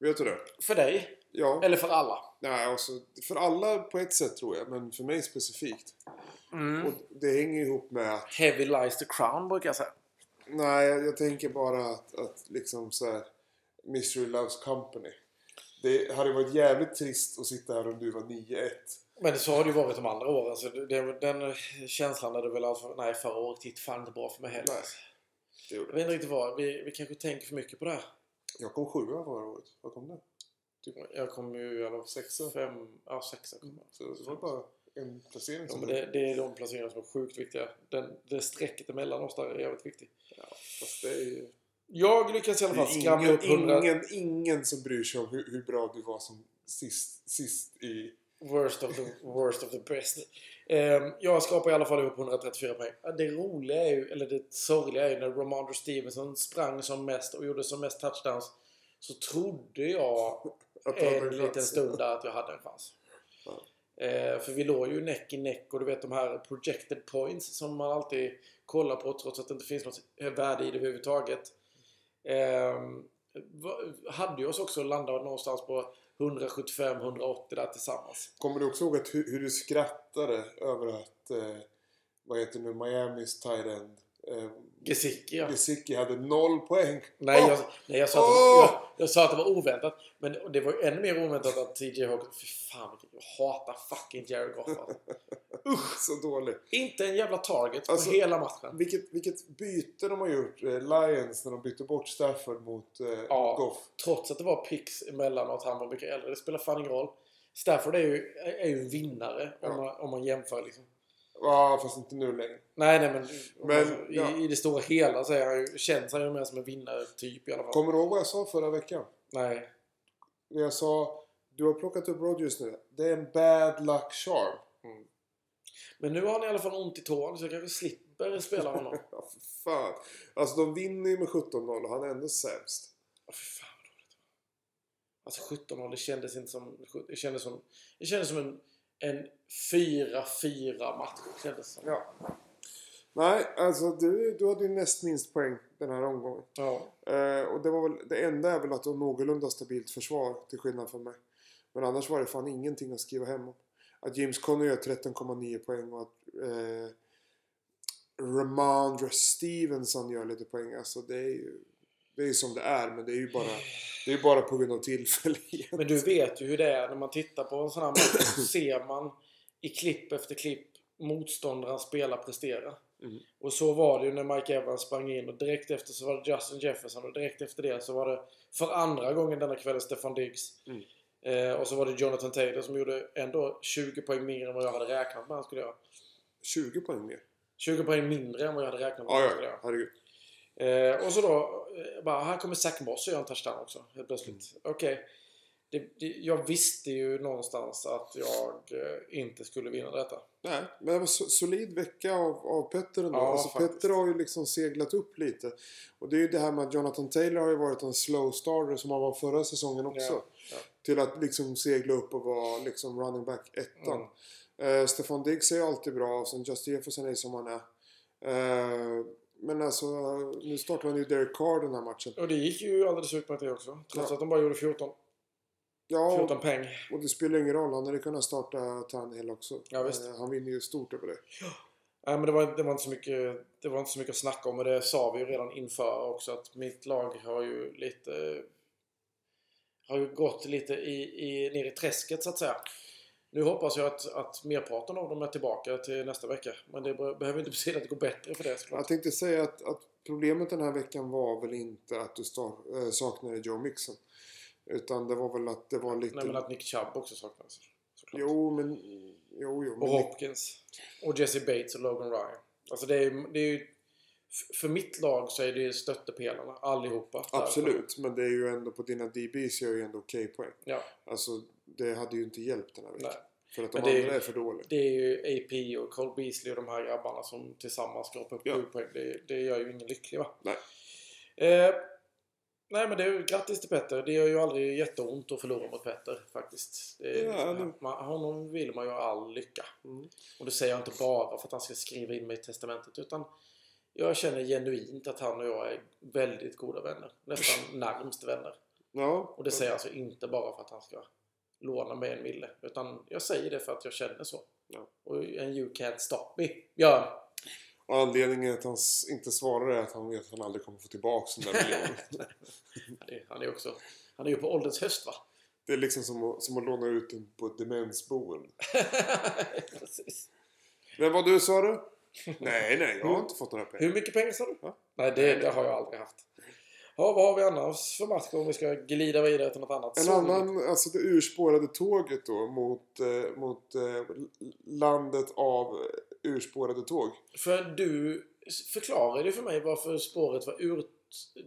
Vet du det? för dig? Ja. Eller för alla? Nej, alltså, för alla på ett sätt tror jag, men för mig specifikt. Mm. Och det hänger ihop med att... Heavy lies the crown brukar jag säga. Nej, jag, jag tänker bara att, att liksom så här... Mystery Loves Company. Det hade varit jävligt trist att sitta här om du var 9-1. Men så har det ju varit de andra åren. Så det, den känslan hade väl alltså... Nej, förra året gick fan inte bra för mig heller. Nej. Jag vet inte riktigt vad. Vi, vi kanske tänker för mycket på det här. Jag kom sjua förra året. Vad kom det? Jag kommer ju i alla Sexa. fem... Ja, sexa kommer jag. Så det var bara en placering Ja, som men det, det är de placeringar som är sjukt viktiga. Den, det strecket emellan oss där är jävligt viktigt. Ja, fast det är ju... Jag lyckas i alla Det fall är skramla ingen, upp 100... ingen, ingen som bryr sig om hur, hur bra du var som sist, sist i... Worst of the, worst of the best. Ehm, jag skapar i alla fall ihop 134 poäng. Det roliga är ju, eller det sorgliga är ju när Romandro Stevenson sprang som mest och gjorde som mest touchdowns. Så trodde jag [laughs] en en liten stund där att jag hade en chans. Ja. Eh, för vi låg ju näck i näck och du vet de här projected points som man alltid kollar på trots att det inte finns något värde i det överhuvudtaget. Eh, hade ju oss också landat någonstans på 175-180 där tillsammans. Kommer du också ihåg att hur, hur du skrattade över att eh, vad heter nu, Miamis tight end. Eh, Gesicki ja. Gesicki hade noll poäng. Nej, Åh! jag, nej jag, sa att var, jag, jag sa att det var oväntat. Men det var ju ännu mer oväntat att TJ Hawkins... Fy fan. Jag hatar fucking Jared Goff alltså. Så dålig. Inte en jävla target på Alltså- hela matchen. Vilket, vilket byte de har gjort, eh, Lions, när de bytte bort Stafford mot eh, Ja. Goff. Trots att det var picks emellanåt. Han var mycket äldre. Det spelar fan ingen roll. Stafford är ju, är ju en vinnare Ja. om, man, om man jämför liksom. Ja, fast inte nu längre. Nej, nej men, Men, man, ja. i, i det stora hela så är han ju, känns han ju mer som en vinnare typ i alla fall. Kommer du ihåg vad jag sa förra veckan? Nej. Jag sa, du har plockat upp Rodgers nu. Det är en bad luck charm. Men nu har han i alla fall ont i tån så jag kanske slipper spela honom. [laughs] Ja, för fan. Alltså de vinner ju med 17-0 och han är ändå sämst. Åh fy fan vad dåligt. Alltså 17 år, det kändes inte som... Det kändes som, det kändes som en, en 4-4 match. Kändes som. Ja. Nej, alltså du, du hade ju näst minst poäng den här omgången. Ja. Eh, och det var väl, det enda är väl att du har någorlunda stabilt försvar till skillnad från mig. Men annars var det fan ingenting att skriva hem om. Att James Conner gör 13,9 poäng och att eh, Ramondre Stevenson gör lite poäng. Alltså det är ju det är som det är men det är ju bara, det är bara på grund av tillfällighet. [laughs] Men du vet ju hur det är när man tittar på en sån här match så ser man i klipp efter klipp motståndaren spela prestera. Mm. Och så var det ju när Mike Evans sprang in och direkt efter så var det Justin Jefferson och direkt efter det så var det för andra gången denna kväll Stefan Diggs. Mm. Eh, och så var det Jonathan Taylor som gjorde ändå 20 poäng mer än vad jag hade räknat med han skulle göra. 20 poäng mer. 20 poäng mindre än vad jag hade räknat med Ja, han ja, ja. göra. Herregud. Eh, och så då, eh, bara, här kommer Zach Moss och gör en touchdown också. Helt plötsligt. Mm. Okej. Det, det, jag visste ju någonstans att jag eh, inte skulle vinna detta. Nej, men det var so solid vecka av, av Petter ändå. Ja, alltså, faktiskt. Petter har ju liksom seglat upp lite. Och det är ju det här med att Jonathan Taylor har ju varit en slow starter som han var förra säsongen också. Ja, ja. Till att liksom segla upp och vara liksom running back ettan. Eh, Stefan Diggs är ju alltid bra och sen Just Jefferson är som han är. Eh, men alltså, nu startar han ju Derek Carr den här matchen. Och det gick ju alldeles utmärkt det också. Trots Ja. att de bara gjorde 14, Ja, 14 peng. och det spelar ingen roll. Han hade kunnat starta Tannehill också. Ja, visst. Eh, han vinner ju stort över det. Nej, men det var, det, var inte så mycket, det var inte så mycket att snacka om. Och det sa vi ju redan inför också. Att mitt lag har ju lite... Har ju gått lite i, i, ner i träsket så att säga. Nu hoppas jag att, att merparten av dem är tillbaka till nästa vecka. Men det be- behöver inte betyda att det går bättre för det såklart. Jag tänkte säga att, att problemet den här veckan var väl inte att du äh, saknade Joe Mixon. Utan det var väl att det var lite... Nej men att Nick Chubb också. Såklart. Jo, men... Jo, jo. Och Men Hopkins. Och Jesse Bates och Logan Ryan. Alltså det är, det är ju... För mitt lag så är det ju stöttepelarna allihopa. Absolut, men det är ju ändå på dina DBs gör ju ändå okej poäng. Ja, Alltså, det hade ju inte hjälpt den här veckan. nej. För att de Men det är ju- andra är för dåliga. Det är ju AP och Cole Beasley och de här grabbarna som tillsammans skrapar upp Ja. 7 poäng. Det, det gör ju ingen lycklig va? Nej. Eh, nej men det är ju grattis till Petter. Det gör ju aldrig jätteont att förlora mot Petter faktiskt. Det, Ja, det- man, honom vill man ju all lycka. Mm. Och det säger jag inte bara för att han ska skriva in mig i testamentet utan jag känner genuint att han och jag är väldigt goda vänner. Nästan [laughs] närmst vänner. Ja, Och det säger jag alltså inte bara för att han ska låna mig en mille. Utan jag säger det för att jag känner så. Ja. Och en you can't stop me. Björn! Anledningen att han inte svarar är att han vet att han aldrig kommer få tillbaka den där miljonen. [laughs] Han är, också... Han är ju på ålderns höst va? det är liksom som att, som att låna ut den på ett demensboende. [laughs] Precis. Men vad du sa du? nej, nej, jag har inte fått några pengar. Hur mycket pengar sa du? Ja. Nej, det, det har jag aldrig haft. Ja, vad har vi annars för matcher om vi ska glida vidare till något annat? En Så- annan, alltså det urspårade tåget då mot, eh, mot eh, landet av urspårade tåg. För du förklarade ju för mig varför spåret var ur...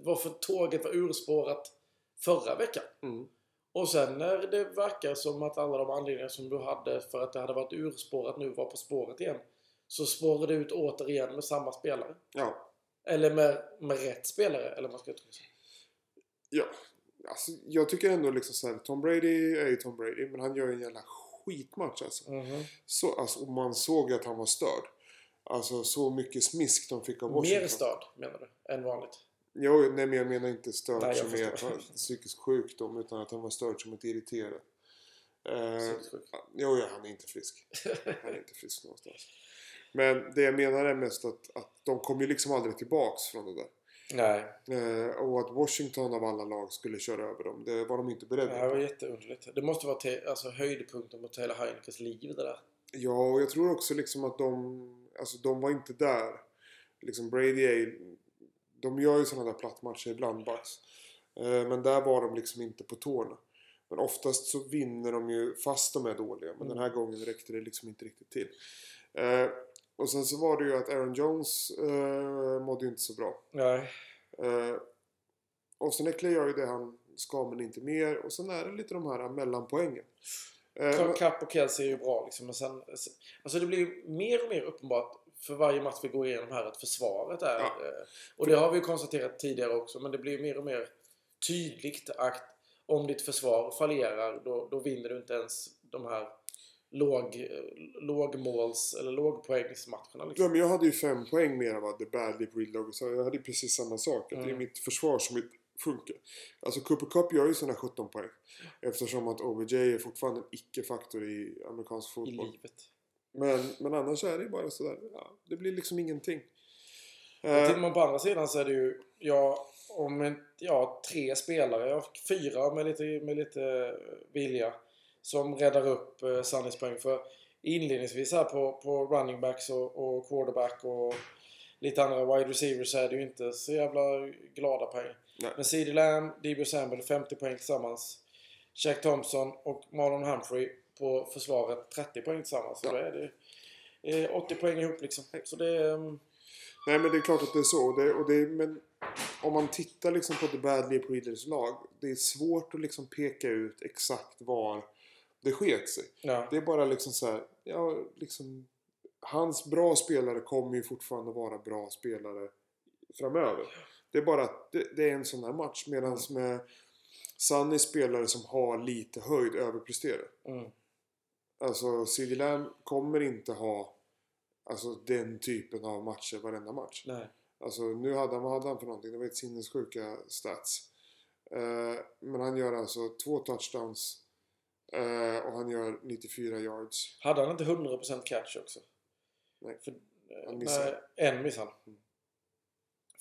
Varför tåget var urspårat förra veckan. Mm. Och sen när det verkar som att alla de anledningar som du hade för att det hade varit urspårat nu var på spåret igen. Så spårade det ut återigen med samma spelare. Ja, Eller med, med rätt spelare, eller vad man ska uttrycka sig. ja. Alltså, jag tycker ändå liksom så här, Tom Brady är ju Tom Brady, men han gör ju en jävla skitmatch alltså. Så, alltså man såg att han var störd. Alltså så mycket smisk de fick av Washington. Mer störd, menar du, än vanligt? Jo, nej men jag menar inte störd Nej, som är [laughs] psykisk sjukdom utan att han var störd som ett irriterad. Eh, jo, ja, han är inte frisk. [laughs] Han är inte frisk någonstans. Men det jag menar är mest att, att de kom ju liksom aldrig tillbaks från det där. Nej, Eh, och att Washington av alla lag skulle köra över dem, det var de inte beredda det var på. jätteunderligt. Det måste vara te- alltså, höjdpunkten mot hela Heinekes liv det där. Ja, och jag tror också liksom att de, alltså de var inte där. Liksom Brady är, de gör ju sådana där plattmatcher ibland, Bucks. Eh, men där var de liksom inte på tårna. Men oftast så vinner de ju fast de är dåliga. Men den här gången räckte det liksom inte riktigt till. Och sen så var det ju att Aaron Jones eh, mådde ju inte så bra. Nej. Eh, och sen Eckler gör ju det han ska men inte mer. Och sen är det lite de här mellanpoängen. Eh, Kapp och Kelsey är ju bra liksom. Men sen, alltså det blir ju mer och mer uppenbart för varje match vi går igenom här att försvaret är... Ja. eh, Och det har vi ju konstaterat tidigare också. Men det blir ju mer och mer tydligt att om ditt försvar fallerar då, då vinner du inte ens de här låg, lågmåls eller lågpoängsmatcherna. Ja, Liksom. men jag hade ju fem poäng mer än vad The Badly Breedlog sa. Jag hade ju precis samma sak. Att Det är Mm. mitt försvar som inte funkar. Alltså Cooper Cup gör ju sina 17 poäng. Eftersom att OBJ är fortfarande en icke-faktor i amerikansk I fotboll. livet. Men, men annars är det ju bara sådär. Ja, det blir liksom ingenting. Eh, Tittar man på andra sidan så är det ju, ja, om en, ja, tre spelare, ja, fyra med lite, med lite vilja, som räddar upp eh, Sunnys poäng. För inledningsvis här på, på running backs och, och quarterback och lite andra wide receivers så är det ju inte så jävla glada poäng. Nej. Men CeeDee Lamb, Debo Samuel 50 poäng tillsammans. Jack Thompson och Marlon Humphrey på försvaret 30 poäng tillsammans. Så Ja. då är det eh, 80 poäng ihop liksom. Så det är... mm, Nej men det är klart att det är så. Det, och det, men om man tittar liksom på The Badly Breeders lag. Det är svårt att liksom peka ut exakt var det sket sig. Ja. Det är bara liksom så här, ja, liksom, hans bra spelare kommer ju fortfarande vara bra spelare framöver. Det är bara att det, det är en sån här match. Medan med Sunny spelare som har lite höjd överpresterar. Mm. Alltså CD Lamb kommer inte ha alltså, den typen av matcher varenda match. Nej. Alltså nu hade han, vad hade han för någonting? Det var ett sinnessjuka stats. Eh, men han gör alltså två touchdowns. Eh, och han gör 94 yards. Hade han inte 100% catch också? Nej. För, eh, Han missade. Nej, en missade han. Mm.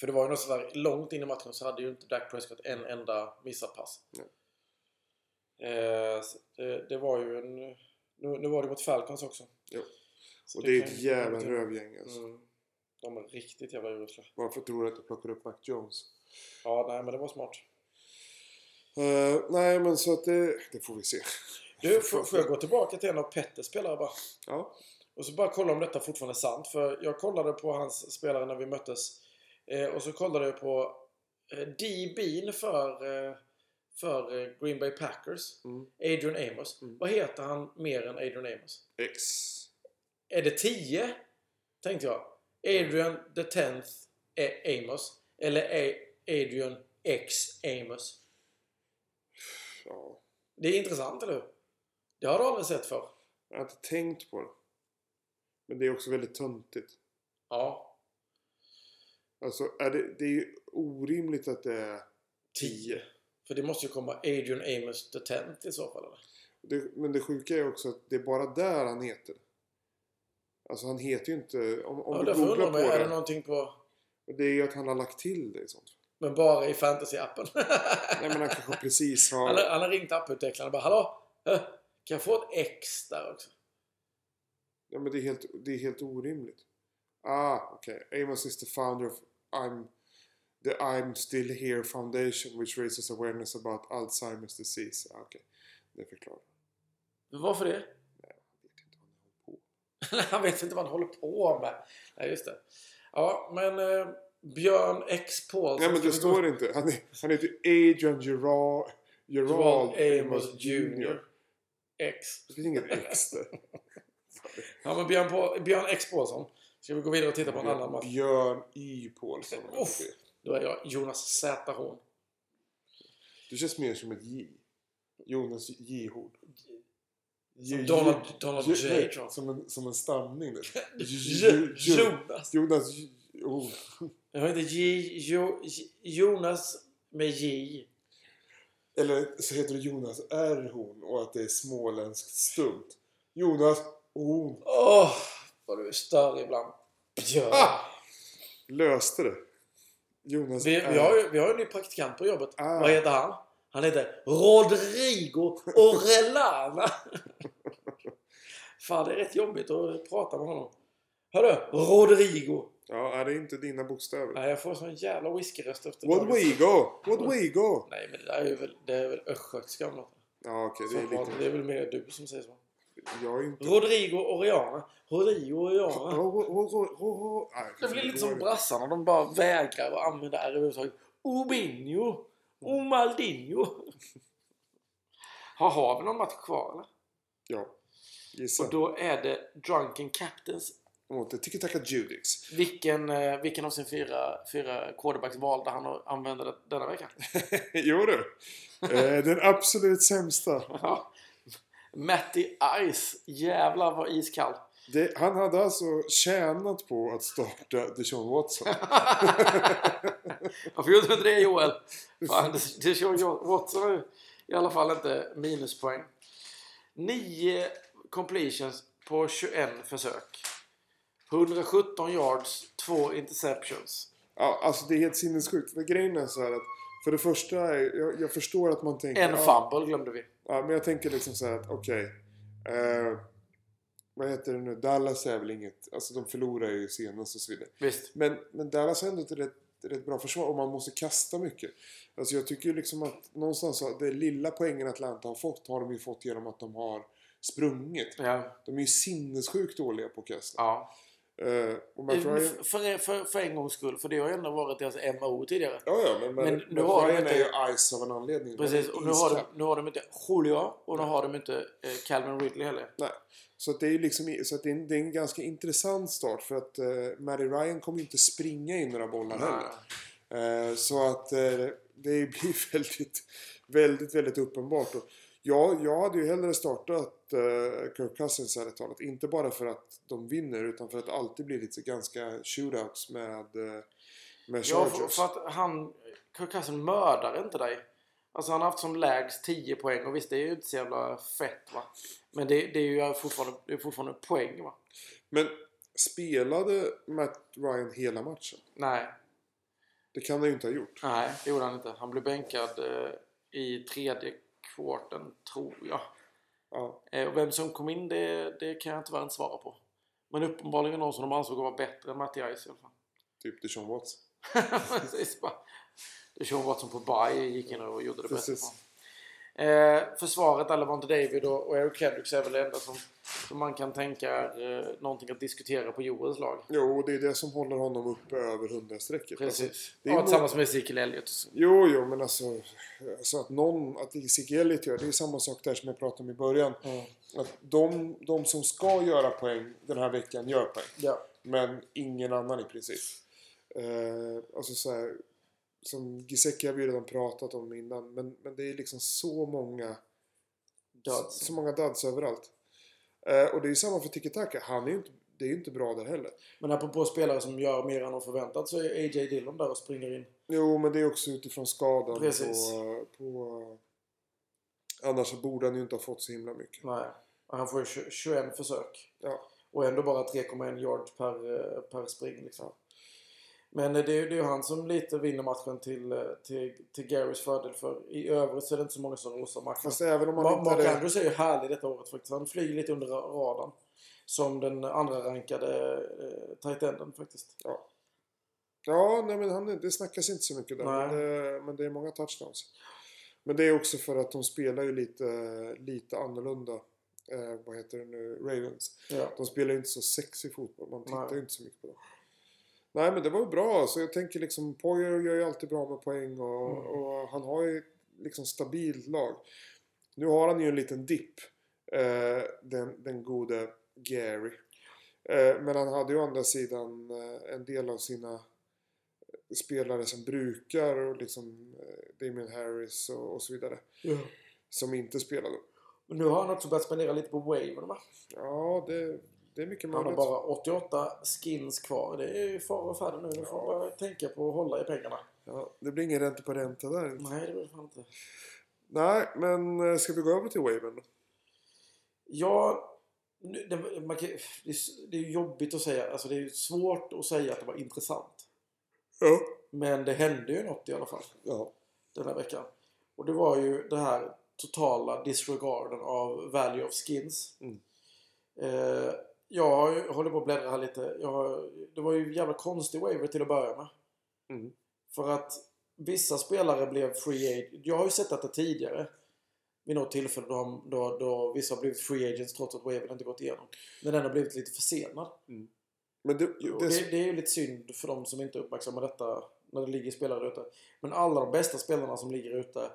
För det var ju något sådär, långt in i matchen så hade ju inte Dak Prescott en enda missad pass. Nej. Eh, det, det var ju en... Nu, nu var det mot Falcons också. Jo. Så Och det är kan ett jävla rövgäng alltså. Mm. De är riktigt jävla urusla. Varför tror du att jag plockar upp Mac Jones? Ja, nej men det var smart. Eh, nej men så att det, det får vi se. Du, får, får jag gå tillbaka till en av Petters spelare bara? Ja. Och så bara kolla om detta fortfarande är sant. För jag kollade på hans spelare när vi möttes. Eh, och så kollade jag på eh, DB'n för, eh, för eh, Green Bay Packers. Mm. Adrian Amos. Mm. Vad heter han mer än Adrian Amos? X. Är det 10? Tänkte jag. Adrian the 10th är Amos. Eller är Adrian X Amos. Ja. Det är intressant, eller hur? Det har du aldrig sett för. Jag har inte tänkt på det. Men det är också väldigt töntigt. Ja. Alltså är det, det är ju orimligt att det är 10. För det måste ju komma Adrian Amos the 10th i så fall, eller? Det, men det sjuka är också att det är bara där han heter. Alltså han heter ju inte... Om, om Ja, du googlar på är det det. någonting på... Det är ju att han har lagt till det i sånt. Men bara i fantasy-appen. Nej men han kanske precis har... han, har, han har ringt apputvecklaren och bara Hallå? Kan jag få ett X där också? Ja men det är helt, det är helt orimligt. Ah, okej. Amos is the founder of I'm... The I'm Still Here Foundation which raises awareness about Alzheimer's disease. Ah, okej. Det förklarar. Varför det? Han håller på med. [laughs] han vet inte vad han håller på med. Nej, just det. Ja, men eh, Björn X Paulsson. Nej men det står gå- inte. Han, är, han heter Adrian Gerard... Gerard Amos Jr. X. Det finns inget X där. Ja, men Björn, på, Björn X Paulsson. Ska vi gå vidare och titta på en annan match? Björn Y jag Uff. Då är jag Jonas Z Horn. Du känns mer som ett J. Jonas J Horn. Som Donald, Donald J. tror jag. Som en, som en stamning. [laughs] J- Jonas. Jonas J. Jag heter J, J, Jonas med J. Eller så heter det Jonas R Horn och att det är småländskt stumt. Jonas Horn. Åh! Vad du är större ibland. Björn. Ah! Löste det. Jonas Vi, är- vi, har ju, vi har en ny praktikant på jobbet. Ah. Vad heter han? Han heter Rodrigo Orellana. [laughs] Fan, det är rätt jobbigt att prata med honom. Hörru, Rodrigo. Ja, är det inte dina bokstäver? Nej, jag får sån jävla whiskyröst efter What we go? What we go? Nej, men det där är ju väl, det är väl östgötska något. Ja, okej. Så det är lite... det är väl mer du som säger så. Jag är inte... Rodrigo Oriana. Rodrigo Oriana. Det blir lite som brassarna. De bara vägrar att använda R överhuvudtaget. Obinho. Omaldinho. Har vi någon match kvar eller? Ja. Gissa. Och då är det Drunken Captains. Mot Tiki Taka Judix. Vilken, eh, vilken av sin fyra, fyra quarterbacks valde han att använda denna vecka? [laughs] jo du. Eh, Den absolut sämsta. Ja. Matty Ice. Jävlar vad iskall. Det, han hade alltså tjänat på att starta Deshaun Watson. [laughs] Varför gjorde du inte det Joel? [laughs] Fan, kör Watson har i alla fall inte minuspoäng. 9 completions på 21 försök. 117 yards, 2 interceptions. Ja, alltså det är helt sinnessjukt. För grejen är så här att för det första, jag, jag förstår att man tänker... En ja, fumble glömde vi. Ja, men jag tänker liksom så här att okej. eh, vad heter det nu? Dallas är väl inget... Alltså de förlorar ju senast och så vidare. Visst. Men, men Dallas har ändå ett rätt, rätt bra försvar och man måste kasta mycket. Alltså jag tycker ju liksom att någonstans så, det lilla poängen Atlanta har fått har de ju fått genom att de har sprungit. Ja. De är ju sinnessjukt dåliga på att kasta. ja. Eh, Ryan, För, för, för en gångs skull. För det har ju ändå varit deras MO tidigare. ja, ja, men, men, Men nu Matt har de Ryan inte- är ju ice av en anledning. Precis. Och nu har, de, nu har de inte Julio och nu har de inte eh, Calvin Ridley heller. Nej. Så det är ju liksom, så att det är, en, det är en ganska intressant start för att uh, Matty Ryan kommer ju inte springa in några bollar heller. Eh, så att eh, det blir [laughs] väldigt, väldigt, väldigt uppenbart. Och jag, jag hade ju hellre startat uh, Kirk Cousins ärligt talat. Inte bara för att de vinner utan för att det alltid blir lite ganska shootouts med, uh, med Ja, Chargers. för, för att han... Kirk Cousins mördar inte dig. Alltså han har haft som lägst 10 poäng och visst det är ju inte så jävla fett va. Men det, det är ju fortfarande, det är fortfarande poäng va. Men spelade Matt Ryan hela matchen? Nej, Det kan han ju inte ha gjort. nej det gjorde han inte. Han blev bänkad eh, i tredje kvarten tror jag. Ja. Eh, och vem som kom in det, det kan jag tyvärr inte svara på. Men uppenbarligen någon som de ansåg vara bättre än Mattias i alla fall. Typ Deshaun Watson. [laughs] Precis Sean Watson på bye gick in och gjorde det bättre Precis. på. Eh, försvaret, Alavante David och, och Eric Kendricks är väl det enda som, som man kan tänka är eh, någonting att diskutera på Joels lag. Jo, det är det som håller honom uppe över 100-strecket. Precis. Alltså, det är mot- tillsammans med Ezekiel Elliott. Jo, jo, men alltså, alltså att någon, att Ezekiel Elliott gör, det är samma sak där som jag pratade om i början. Mm. Att de, de som ska göra poäng den här veckan gör poäng. Ja. Men ingen annan i princip. Eh, alltså så här, som Giseki har vi redan pratat om innan, men, men det är liksom så många Duds. så många duds överallt. Eh, och det är ju samma för Tiki-Taka. Han är ju inte, det är ju inte bra där heller. Men apropå spelare som gör mer än de förväntat så är A.J. Dillon där och springer in. Jo, men det är också utifrån skadan. Precis. På, på, annars så borde han ju inte ha fått så himla mycket. Nej. Han får ju tju- 21 försök. Ja. Och ändå bara 3,1 yard per, eh, per spring liksom. Men det är ju han som lite vinner matchen till, eh, till, till Garys fördel. För i övrigt så är det inte så många som rosar matchen. Fast även om man Ma- inte Mark hade... Andrews är ju härlig detta året faktiskt. Han flyger lite under ra- radarn. Som den andra rankade eh, tight enden faktiskt. Ja. Ja, nej men han, det snackas inte så mycket där. Men det, men det är många touchdowns. Men det är också för att de spelar ju lite, lite annorlunda. Eh, vad heter det nu? Ravens. Ja. De spelar ju inte så sexy fotboll. Man tittar ju inte så mycket på dem. Nej men det var ju bra. Så jag tänker liksom Poyer gör ju alltid bra med poäng och, Mm. och han har ju liksom stabilt lag. Nu har han ju en liten dipp. Eh, den, den gode Gary. Eh, men han hade ju å andra sidan eh, en del av sina spelare som brukar och liksom eh, Damian Harris och, och så vidare. Som inte spelade. Men nu har han också börjat spendera lite på wavern va? Ja, det, det är mycket Han har möjligt. bara 88 skins kvar. Det är ju fara och färde nu. Nu får man bara tänka på att hålla i pengarna. Ja, det blir ingen ränta på ränta där. Nej, det blir fan inte. Nej, men eh, ska vi gå över till Waven? Ja, det, man kan, det, är, det är jobbigt att säga. Alltså det är svårt att säga att det var intressant. Ja. Men det hände ju något i alla fall Ja. den här veckan. Och det var ju det här totala disregarden av value of skins. Mm. Eh, jag håller på att bläddra här lite. Jag det var ju en jävla konstig waiver till att börja med. Mm. För att vissa spelare blev free agent. Jag har ju sett detta tidigare. Vid något tillfälle då, då, då vissa har blivit free agents trots att wavern inte gått igenom. Men den har blivit lite försenad. Men det, det, det, det är ju lite synd för de som inte uppmärksammar detta när det ligger spelare ute. Men alla de bästa spelarna som ligger ute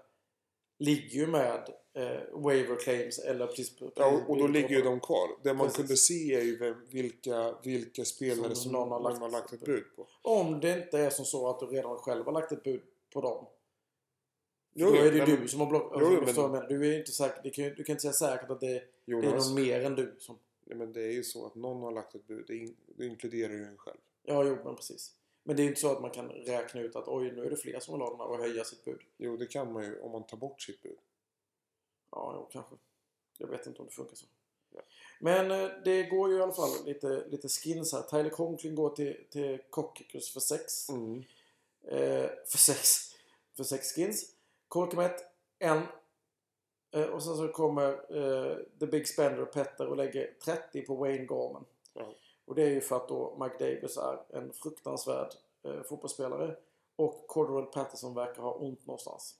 ligger ju med eh, waiver claims eller precis... ja, och då ligger ju de kvar. Det man Precis. kunde se är ju vem, vilka, vilka spelare Som som, någon har har, lagt- lagt ett bud på. Om det inte är som så att du redan själv har lagt ett bud på dem. Jo, då är det nej, du som har blockat... Jo, Alltså, du men-. Du är inte säker, det kan, ju- du kan inte säga säkert att det, det är Jonas, någon mer än du som... nej, men det är ju så att någon har lagt ett bud. Det, in, det inkluderar ju en själv. Ja, jo, men precis. Men det är ju inte så att man kan räkna ut att oj, nu är det fler som vill ha den här och höja sitt bud. Jo, det kan man ju om man tar bort sitt bud. Ja, jo, kanske. Jag vet inte om det funkar så. Ja. Men eh, det går ju i alla fall lite, lite skins här. Tyler Conklin går till, till Cockicus för 6. Mm. Eh, för 6. För 6 skins. Colkemet, en. Eh, och sen så kommer eh, The Big Spender Petter och lägger 30 på Wayne Gorman. Ja. Och det är ju för att då Mike Davis är en fruktansvärd eh, fotbollsspelare. Och Cordell Patterson verkar ha ont någonstans.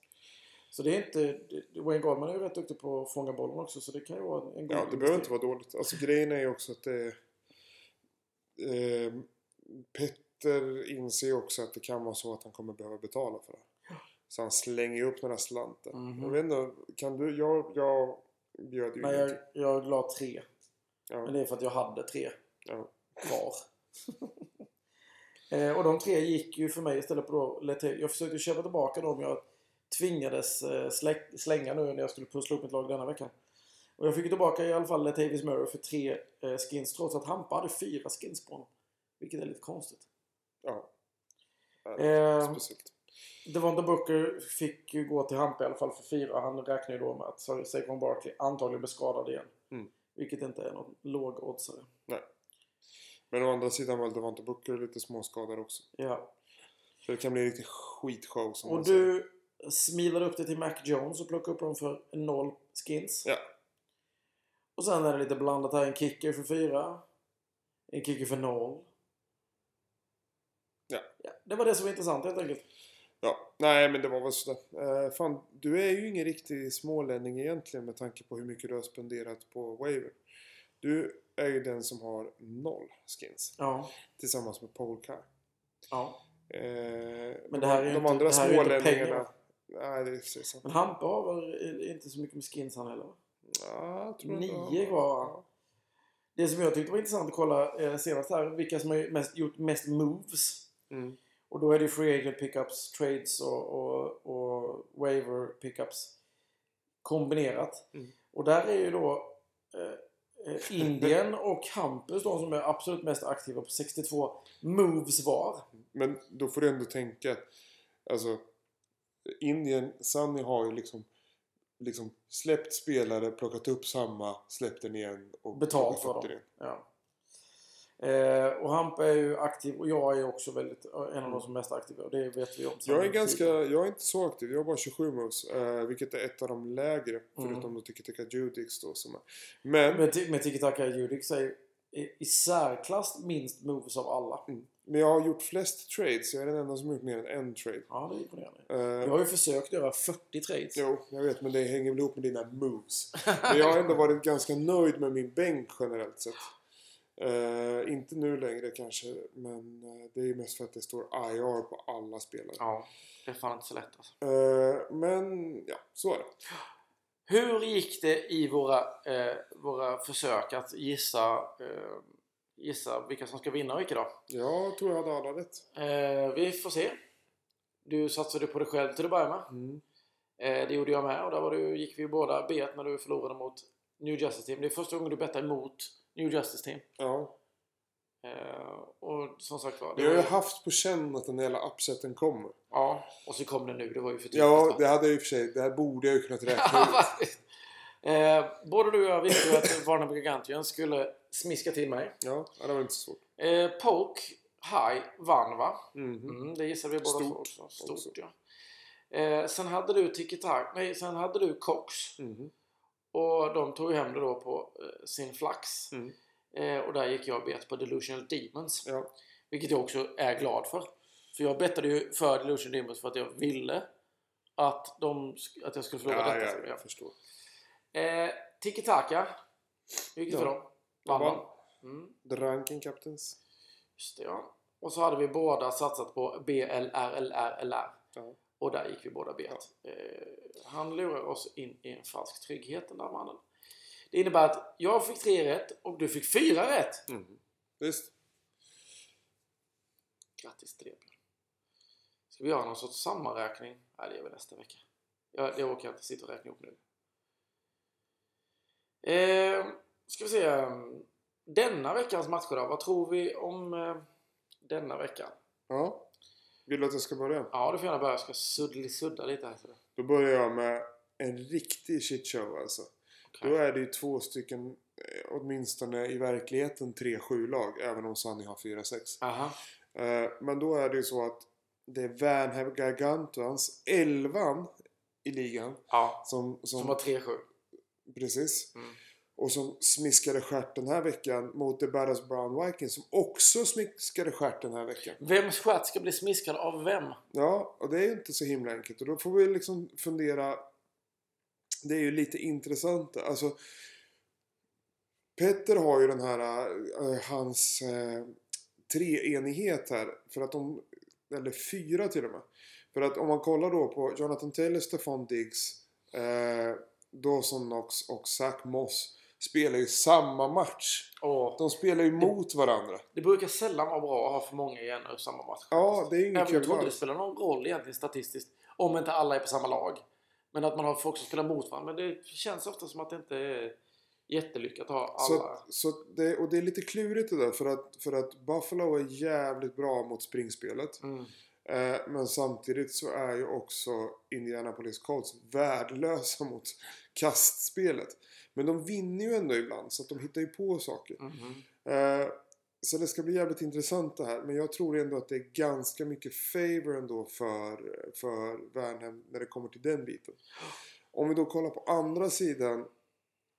Så det är inte... Wayne Gorman är ju rätt duktig på att fånga bollen också så det kan ju vara en god Ja, det behöver inte vara dåligt. Alltså grejen är ju också att det... Eh, Petter inser ju också att det kan vara så att han kommer behöva betala för det. Så han slänger ju upp den här slanten. Mhm. Jag vet inte, kan du... Jag, jag bjöd ju Men jag, jag glad tre. Ja, Men det är för att jag hade tre ja. Kvar. eh, och de tre gick ju för mig istället på då Jag försökte köpa tillbaka dem jag tvingades eh, slä- slänga nu när jag skulle pussla upp mitt lag denna veckan. Och jag fick tillbaka i alla fall Latavius Murray för tre eh, skins trots att Hampa hade fyra skins på honom. Vilket är lite konstigt. ja. Eh, Speciellt. Devonta Booker fick ju gå till Hampa i alla fall för fyra. Han räknar ju då med att Sa- Saquon Barkley antagligen blir skadad igen. Mm. Vilket inte är någon låg oddsare. Men å andra sidan var Devonta Booker lite småskadad också. Ja. Så det kan bli en riktig skitshow som Och du smilade upp det till Mac Jones och plockade upp dem för noll skins. Ja. Och sen är det lite blandat här. En kicker för fyra. En kicker för noll. Ja. Det var det som var intressant helt enkelt. Ja, nej men det var väl sådär. Uh, fan, du är ju ingen riktig smålänning egentligen med tanke på hur mycket du har spenderat på Waver. Du är ju den som har noll skins. Ja. Tillsammans med Polkar. ja. Eh, Men det här är ju de inte- andra smålänningarna... Nej, det är sant. Men Hampa har väl inte så mycket med skins han heller? Ja, Nio kvar. Ja. Det som jag tyckte var intressant att kolla eh, senast här. Vilka som har mest, gjort mest moves. Mm. Och då är det free agent pickups, trades och, och, och waiver pickups kombinerat. Mm. Och där är ju då eh, Indien och Hampus de som är absolut mest aktiva på 62 moves var. Men då får du ändå tänka att alltså Indien, Sunny har ju liksom liksom släppt spelare, plockat upp samma, släppt den igen och Betalt för dem. den. Ja. Eh, och Hampa är ju aktiv och jag är också väldigt, en av de som är mest aktiva och det vet vi om. Jag är ganska, jag är inte så aktiv. Jag har bara 27 moves. Eh, vilket är ett av de lägre. Mm. Förutom då Tiki Taka Judix då som är. Men, Men, men Tiki Taka Judix är ju i, särklass minst moves av alla. mm, men jag har gjort flest trades. Jag är den enda som har gjort mer än en trade. Ja, det är imponerande. Eh, Jag har ju försökt göra 40 trades. Jo, jag vet. Men det hänger väl ihop med dina moves. Men jag har ändå varit ganska nöjd med min bänk generellt sett. Eh, inte nu längre kanske. Men eh, det är ju mest för att det står IR på alla spelare. Ja, det är fan inte så lätt alltså. Eh, men ja, så är det. Hur gick det i våra, eh, våra försök att gissa, eh, gissa vilka som ska vinna och vilka då? Jag tror jag hade alla rätt. Vi får se. Du satsade på dig själv till att börja med. Mm. Det gjorde jag med och där var du, gick vi båda bet när du förlorade mot New Justice Team. Det är första gången du bettade emot New Justice Team. Ja. Eh, och som sagt var. Vi har ju haft på känn att den hela upseten kommer. Ja, och så kom det nu. Det var ju för typiskt. Ja, va? det hade jag i och för sig. Det här borde jag ju kunnat räkna [laughs] ut. Eh, både du och jag visste ju att Varnhem Gigantian skulle smiska till mig. Ja, det var inte så svårt. Eh, Poke High vann va? Mhm. Mm, det gissade vi båda Stort också. Stort också. ja. Eh, sen hade du Tiki nej sen hade du Cox. Mhm. Och de tog ju hem det då på eh, sin flax. Mm. Eh, och där gick jag och bet på Delusional Demons. Ja. Vilket jag också är glad för. För jag bettade ju för Delusional Demons för att jag ville att, de, att jag skulle förlora Ja, detta. ja, jag förstår. Eh, Tiki Taka. Hur gick det för Ja. dem? Vann vann. de? Mm, The Ranking Captains. just det ja. Och så hade vi båda satsat på BLRLRLR. Ja. Och där gick vi båda bet. Eh, han lurar oss in i en falsk trygghet den där mannen. Det innebär att jag fick tre rätt och du fick fyra rätt. Mhm. Visst. Grattis till det. Ska vi göra någon sorts sammanräkning? Nej, det gör vi nästa vecka. Jag, det orkar jag inte sitta och räkna ihop nu. Eh, ska vi se. Denna veckans matcher då? Vad tror vi om eh, denna veckan? Ja. Vill du att jag ska börja? Ja, du får gärna börja. Jag ska sudda lite här. Då börjar jag med en riktig shitshow alltså. Okej. Då är det ju två stycken, eh, åtminstone i verkligheten, 3-7 lag. Även om Sunny har 4-6. Aha. Eh, Men då är det ju så att det är Vanhem Gargantuans, elvan i ligan. Ja. Som, som, Som var 3-7. Precis. Mm. Och som smiskade stjärt den här veckan mot The Badass Brown Vikings som också smiskade stjärt den här veckan. Vems stjärt ska bli smiskad av vem? Ja, och det är ju inte så himla enkelt. Och då får vi liksom fundera. Det är ju lite intressant. Alltså. Petter har ju den här, eh, hans eh, treenighet här. För att de, eller fyra till och med. För att om man kollar då på Jonathan Taylor, Stefan Diggs, eh, Dawson Knox och Zach Moss. Spelar ju samma match. Och De spelar ju mot varandra. det brukar sällan vara bra att ha för många igen i samma match. Ja, det är inget Även jag kul tror inte det spelar någon roll egentligen statistiskt. Om inte alla är på samma lag. Men att man har folk som spelar mot varandra. Men det känns ofta som att det inte är jättelyckat att ha Så, alla. så att det, och det är lite klurigt det där för att, för att Buffalo är jävligt bra mot springspelet. Mm. Eh, men samtidigt så är ju också Indianapolis Colts värdelösa mot kastspelet. Men de vinner ju ändå ibland så att de hittar ju på saker. Mhm. Eh, så det ska bli jävligt intressant det här. Men jag tror ändå att det är ganska mycket favor ändå för, för Värnhem när det kommer till den biten. Om vi då kollar på andra sidan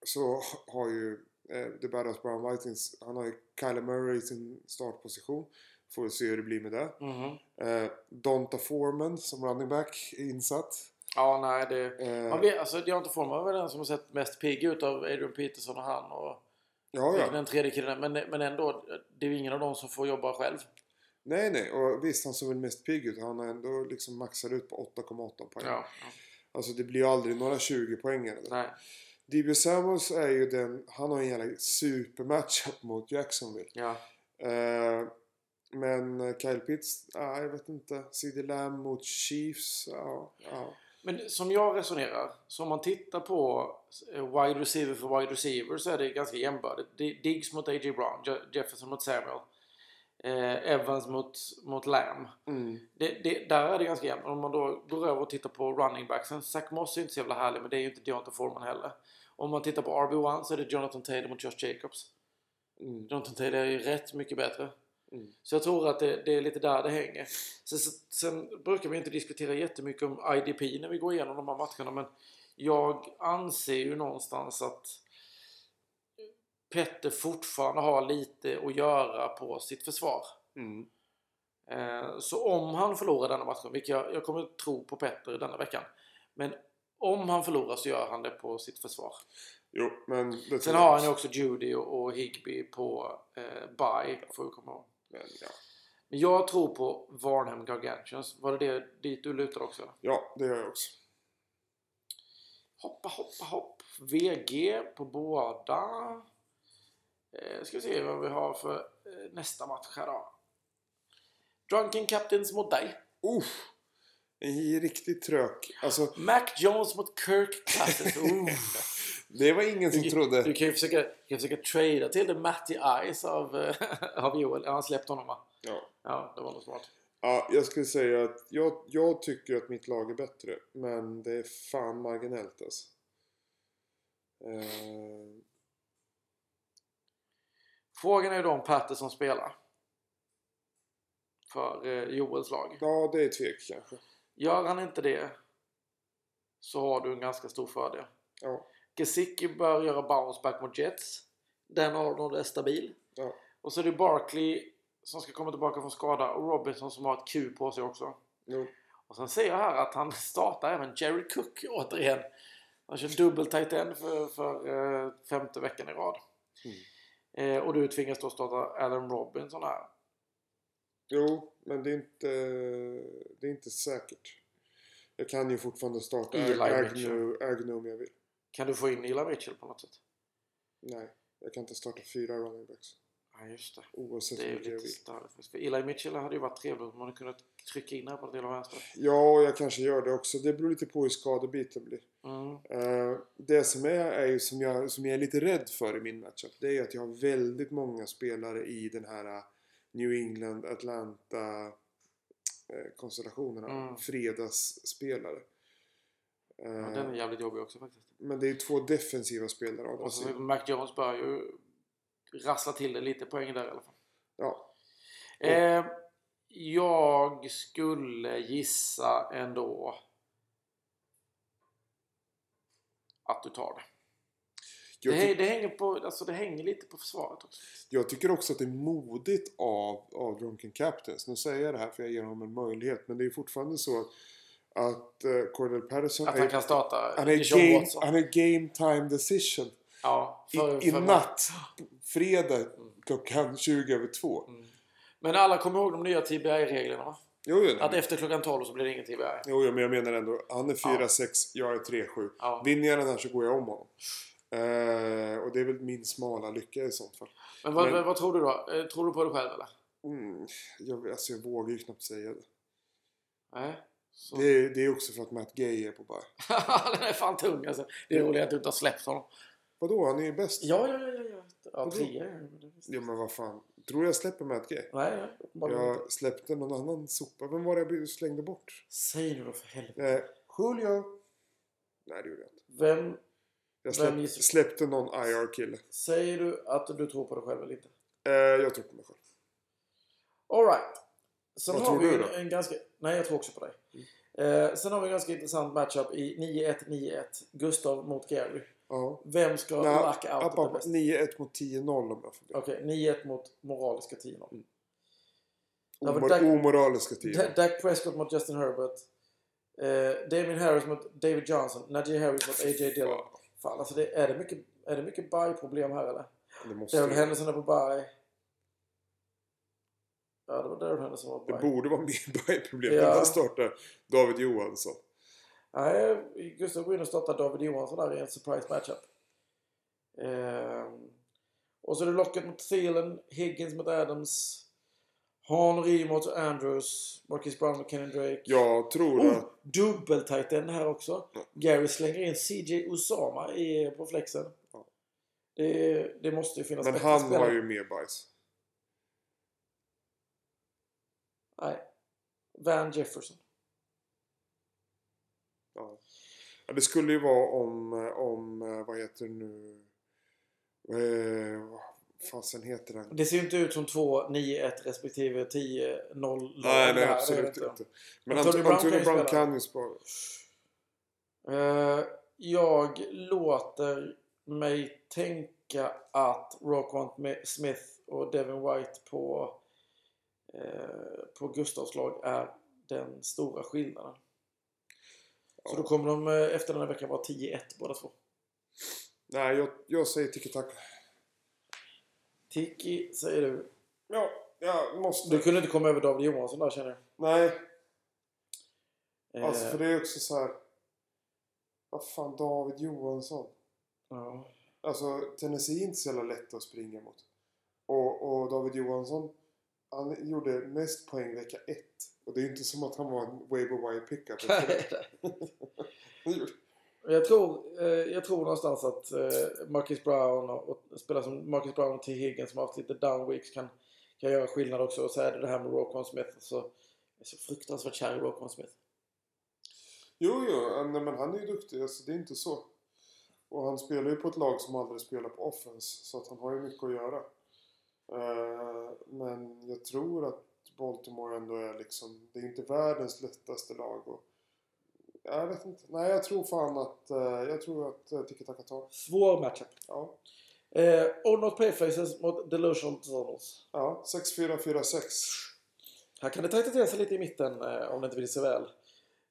så har ju eh, The Badass Brown Vikings, han har ju Kyler Murray i sin startposition. Får se hur det blir med det. Mhm. Eh, Donta Foreman som running back är insatt. Ja, nej det... Eh, Man vet, alltså, Deontay Foreman var väl den som har sett mest pigg ut av Adrian Peterson och han och ja, ja. den tredje killen. Men, men ändå, det är ju ingen av dem som får jobba själv. Nej, nej. Och visst, han såg väl mest pigg ut. Han har ändå liksom maxat ut på 8,8 poäng. Ja. Alltså det blir ju aldrig några 20 poängare. Nej. DB Samuels är ju den, han har en jävla supermatchup [laughs] mot Jacksonville. Ja. Eh, men Kyle Pitts, ja, jag vet inte. CD Lamb mot Chiefs, ja. ja. Men som jag resonerar, så om man tittar på eh, wide receiver för wide receiver så är det ganska jämbördigt. Di- Diggs mot A.J. Brown, Je- Jefferson mot Samuel, eh, Evans mot, mot Lamb. Mm. Det, det, där är det ganska jämnt. Om man då går över och tittar på running backsen. Zach Moss är inte så jävla härlig, men det är ju inte Deontay Foreman heller. Om man tittar på RB1 så är det Jonathan Taylor mot Josh Jacobs. Mm. Jonathan Taylor är ju rätt mycket bättre. Mm. Så jag tror att det, det är lite där det hänger. Sen, sen brukar vi inte diskutera jättemycket om IDP när vi går igenom de här matcherna. Men jag anser ju någonstans att Petter fortfarande har lite att göra på sitt försvar. Mm. Eh, Så om han förlorar denna matchen, vilket jag, jag kommer tro på Petter denna veckan. Men om han förlorar så gör han det på sitt försvar. Jo, men Sen har han ju också. Judy och, och Higby på eh, bye, får vi komma ihåg. Men, ja. Men jag tror på Varnhem Gargantuans. Var det, det dit du lutar också? eller? ja, det gör jag också. Hoppa, hoppa, hopp. VG på båda. Eh, ska vi se vad vi har för eh, nästa match här då. Drunken Captains mot dig. Uff, riktigt trök. Alltså, Mac Jones mot Kirk Cousins. [laughs] Det var ingen som Du, trodde. du kan ju försöka, kan försöka trada till det Matty Ice av, eh, [laughs] av Joel. Han släppt honom va? Ja. Ja, det var nog smart. Ja, jag skulle säga att jag, jag tycker att mitt lag är bättre. Men det är fan marginellt alltså. Eh, Frågan är då om Patterson spelar. För eh, Joels lag. ja, det är tvek kanske. Gör han inte det så har du en ganska stor fördel. Ja, Gesicki bör göra bounce back mot Jets. Den Arnold är stabil. ja. Och så är det Barkley som ska komma tillbaka från skada och Robinson som har ett Q på sig också. Jo. Och sen ser jag här att han startar även Jerry Cook återigen. Han kör dubbel tight end för, för eh, femte veckan i rad. Mm. Eh, och du tvingas då starta Allen Robinson här. Jo, men det är inte, det är inte säkert. Jag kan ju fortfarande starta Eli. Agnew, Agnew om jag vill. Kan du få in Eli Mitchell på något sätt? Nej, jag kan inte starta fyra running backs. Ja, just det. Oavsett Det är ju lite. För Eli Mitchell hade ju varit trevligt om man hade kunnat trycka in här på del av vänster. Ja, jag kanske gör det också. Det beror lite på hur skadebiten blir. Mm. Eh, det som är, är ju som jag, som jag är lite rädd för i min matchup. Det är ju att jag har väldigt många spelare i den här New England, Atlanta eh, konstellationerna. Mm. Fredagsspelare. Eh, Ja, den är jävligt jobbig också faktiskt. Men det är två defensiva spelare Och så. Mac Jones bör ju rassla till det lite poäng där i alla fall. Ja. Eh, jag skulle gissa ändå att du tar det. Jag, Det, det, hänger på, alltså det hänger lite på försvaret också. jag tycker också att det är modigt av, av Drunken Captains. Nu säger jag det här för jag ger honom en möjlighet. Men det är fortfarande så att, att uh, Cordell Patterson Att han kan starta han är, game, han är game time decision. Ja, I, för- I för- natt, fredag klockan 20 över 2. Mm. Men alla kommer ihåg de nya TBI-reglerna va? Jo, jo, Att efter klockan 12 så blir det ingen TBI. jo, jo, men jag menar ändå. Han är Ja. 4-6, jag är 3-7. Ja. Vinner jag den här så går jag om honom. Eh, och det är väl min smala lycka i sånt fall. Men vad, Men- vad tror du då? Eh, Tror du på det själv eller? Mm, jag, alltså jag vågar ju knappt säga det. Nej. Så. Det är, det är också för att Matt Gay är på bye. [laughs] Den är fan tung alltså. Det är roligt att du inte har släppt honom. Vadå? Han är ju bäst. Ja, ja, ja, ja. ja. ja trea. Ja men vad fan. Tror jag släpper Matt Gay? Nej, nej. uppenbarligen inte. Jag släppte någon annan sopa. Vem var det jag slängde bort? Säg nu då för helvete. Eh, Julio. Nej det gjorde jag inte. Vem Jag släpp, släppte någon IR-kille. säger du att du tror på dig själv eller inte? Eh, jag tror på mig själv. Alright. Sen Vad har tror vi du en, då? Mm. en ganska... Nej, jag tror också på dig. Eh, sen har vi en ganska intressant matchup i 9-1-9-1. Gustav mot Gary. Ja. Vem ska Nej, lack out app, best? 9-1 mot 10-0 om jag får be. Okej, 9-1 mot moraliska 10-0. Mm. Omor- Dak- omoraliska 10 Da- Dak Prescott mot Justin Herbert. Eh, Damien Harris mot David Johnson. Najee Harris mot A.J. Dillon. Fan, alltså det, är det mycket, är det mycket bye-problem här eller? det måste Daryl Henderson är på bye. Ja, det var Daryl Henderson som var på Det borde vara mer [laughs] bye-problem. Ja. Man startar David Johansson. Nej, Gustav går in och startar David Johansson där i en surprise matchup. Ehm, och så är det locket mot Thielen, Higgins mot Adams, Henry mot Andrews, Marcus Brown mot Kenny Drake. Jag tror Oh, att... dubbeltighten här också. Gary slänger in CJ Osama i, på flexen. Ja. Det, det måste ju finnas Men han spelare. har ju mer bajs. Nej. Van Jefferson. Ja. ja. Det skulle ju vara om, om eh, vad heter det nu? Eh, fasen heter den? Det ser ju inte ut som två 9-1 respektive 10-0 lag Nej, nej absolut det inte. Men Antonio Antonio Brown Brown, kan ju spela. Eh, jag låter mig tänka att Roquan Smith och Devin White på, eh, på Gustavs lag är den stora skillnaden. Så Ja. då kommer de eh, efter den här veckan vara 10-1 båda två. Nej, jag, jag säger tiki-taka. Tiki säger du. Ja, jag måste. Du kunde inte komma över David Johansson där känner jag. Nej, Eh, alltså för det är också så här. Vad fan, David Johansson. ja. Alltså Tennessee är inte så jävla lätt att springa mot. Och, och David Johansson, han gjorde mest poäng vecka ett. Och det är ju inte som att han var en waiver wire pickup. [laughs] Jag tror, eh, jag tror någonstans att eh, Marcus Brown och, och spelare som Marcus Brown och T. Higgins som har haft lite down weeks kan, kan göra skillnad också. Och så är det det här med Roquan Smith. Så, jag är så fruktansvärt kär i Roquan Smith. jo, jo, eh, nej, men han är ju duktig. Alltså, det är inte så. Och han spelar ju på ett lag som aldrig spelar på offense. Så att han har ju mycket att göra. Eh, men jag tror att Baltimore ändå är liksom... Det är inte världens lättaste lag. Och, jag vet inte. Nej, jag tror fan att... eh, jag tror att uh, Tiki Taka tar. Svår matchup. Ja. Eh, All Not Pay Faces mot Delusional Tunnels. Ja, 6-4-4-6. Här kan det tajta till sig lite i mitten eh, om det inte vill sig väl.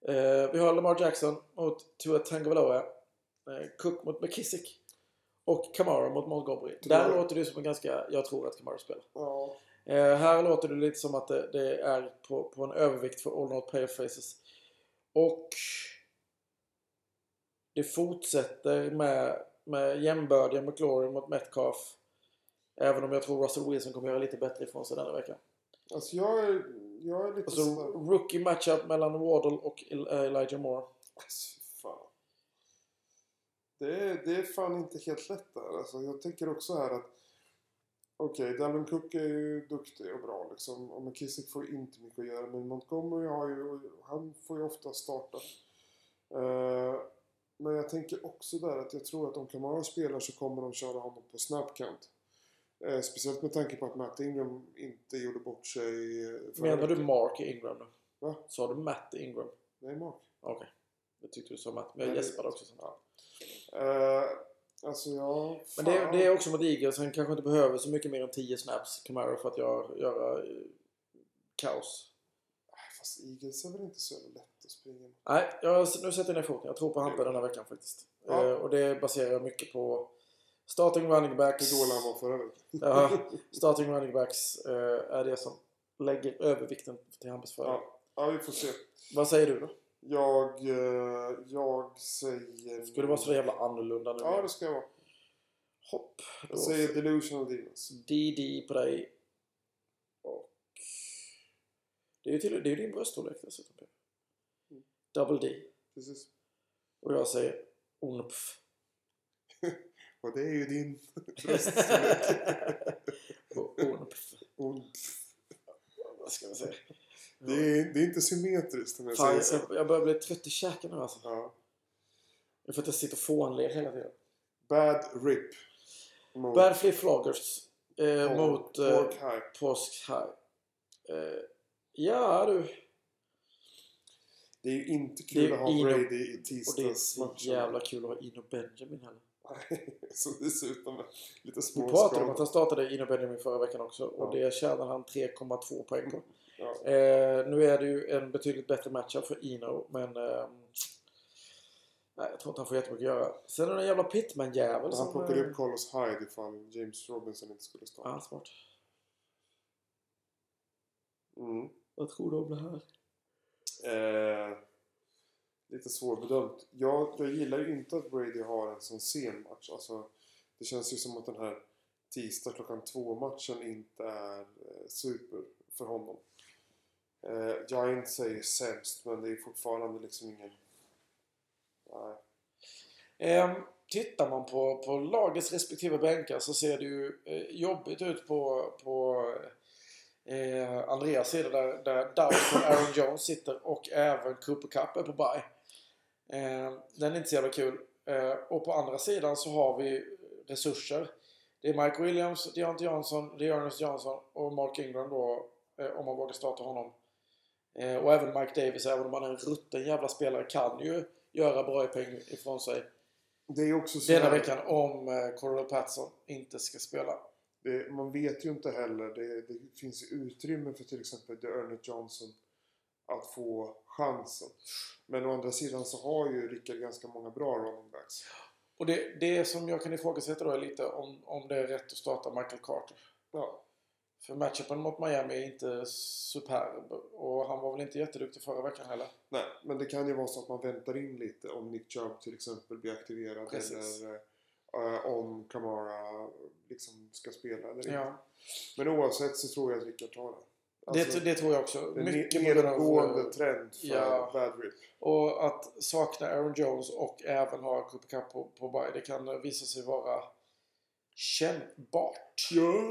Eh, vi har Lamar Jackson mot Tua Tagovailoa. Eh, Cook mot McKissick. Och Kamara mot Montgomery. Där jag. låter det som en ganska... Jag tror att Kamara spelar. Ja. Eh, här låter det lite som att det, det är på, på en övervikt för All Not Pay Faces. Och det fortsätter med, med jämbördiga McLaurin mot Metcalf. Även om jag tror Russell Wilson kommer göra lite bättre ifrån sig denna vecka. Alltså jag är, jag är lite Och så sådär... rookie matchup mellan Waddle och eh, Elijah Moore. Alltså, fan. Det är, det är fan inte helt lätt där. Alltså, jag tänker också här att Okej, Dalvin Cook är ju duktig och bra liksom. Och McKissick får inte mycket att göra. Men Montgomery har ju... Han får ju ofta starta. Eh, men jag tänker också där att jag tror att om Kamara spelar så kommer de köra honom på snabb count. Eh, speciellt med tanke på att Matt Ingram inte gjorde bort sig eh, Menar du. Mark Ingram nu? Va? Sa du Matt Ingram? Nej, Mark. Okej. Jag tyckte du sa Matt. Men jag gäspade också. Ja. Eh, alltså ja... Men det, det är också mot Eagles. Han kanske inte behöver så mycket mer än 10 snaps, Camaro, för att göra, göra eh, kaos. Fast Eagles är väl inte så lätt att springa mot. Nej, jag, nu sätter jag ner foten. Jag tror på Hampa den här veckan faktiskt. Ja. Eh, och det baserar jag mycket på starting running backs. Hur dålig han var förra veckan. [laughs] Ja, starting running backs eh, är det som lägger övervikten till Hampus fördel. Ja. ja, vi får se. Vad säger du då? Jag, eh, jag säger... Ska du vara så jävla annorlunda nu? Ja, det ska jag vara. Hopp. Jag säger Delusional Demons. DD på dig. Och... Det är ju, till, det är ju din bröststorlek dessutom. Mm. Double D. Precis. Och jag säger Onpf. [laughs] Och det är ju din [laughs] Och Onpf. Och Vad ska man säga? Det, är, det är inte symmetriskt om jag Fan, säger så. jag, jag börjar bli trött i käken nu alltså. Ja. Jag får inte sitta och fånler hela tiden. Bad Rip. Mot Bad Flip Floggers. Eh, mot eh, Pork High. Påsk High. Eh, ja du. Det är ju inte Det kul är att ha Ino- Brady i Och det är inte så tisdagsmatchen. jävla kul att ha Ino Benjamin heller. [laughs] Som dessutom är lite Vi pratade om att han startade Ino Benjamin förra veckan också och Ja. det tjänade han 3,2 poäng på. Ja. Eh, nu är det ju en betydligt bättre matchup för Ino men nej, jag tror inte han får jättemycket att göra. Sen är det en jävla Pitman-jävel Han plockade eh, upp Carlos Hyde ifall James Robinson inte skulle starta. Ja, smart. Mm. Vad tror du om det här? Eh, lite svårbedömt. Jag, jag gillar ju inte att Brady har en sån sen match. Alltså, det känns ju som att den här tisdag klockan två matchen inte är eh, super för honom. Eh, Giants är sämst men det är fortfarande liksom ingen... Nej. Ehm, tittar man på, på lagets respektive bänkar så ser det ju eh, jobbigt ut på, på eh, Andreas sida där, där Dawes och Aaron Jones sitter och även Cooper Cup är på bye. Eh, den är inte så jävla kul. Eh, och på andra sidan så har vi resurser. Det är Mike Williams, Deontay Johnson, Dearness Johnson och Mark Ingram då eh, om man vågar starta honom. Eh, och även Mike Davis, även om han är en rutten jävla spelare, kan ju göra bra poäng ifrån sig Det är också så denna här- veckan om eh, Cordell Patson inte ska spela. Det, man vet ju inte heller. Det, det finns utrymme för till exempel Ernest Johnson att få chansen. Men å andra sidan så har ju Rickard ganska många bra running backs. Och det, det som jag kan ifrågasätta då är lite om, om det är rätt att starta Michael Carter. Ja, För matchupen mot Miami är inte superb. Och han var väl inte jätteduktig förra veckan heller. nej, men det kan ju vara så att man väntar in lite om Nick Chubb till exempel blir aktiverad Precis. eller eh, om Kamara liksom ska spela eller inte. Ja. Men oavsett så tror jag att Rickard tar det. Det, Alltså, det tror jag också. det en Mycket av, nedåtgående eh, trend för ja. Bad Rip. Och att sakna Aaron Jones och även ha Cooper Cup på, på bye, det kan visa sig vara kännbart. Ja,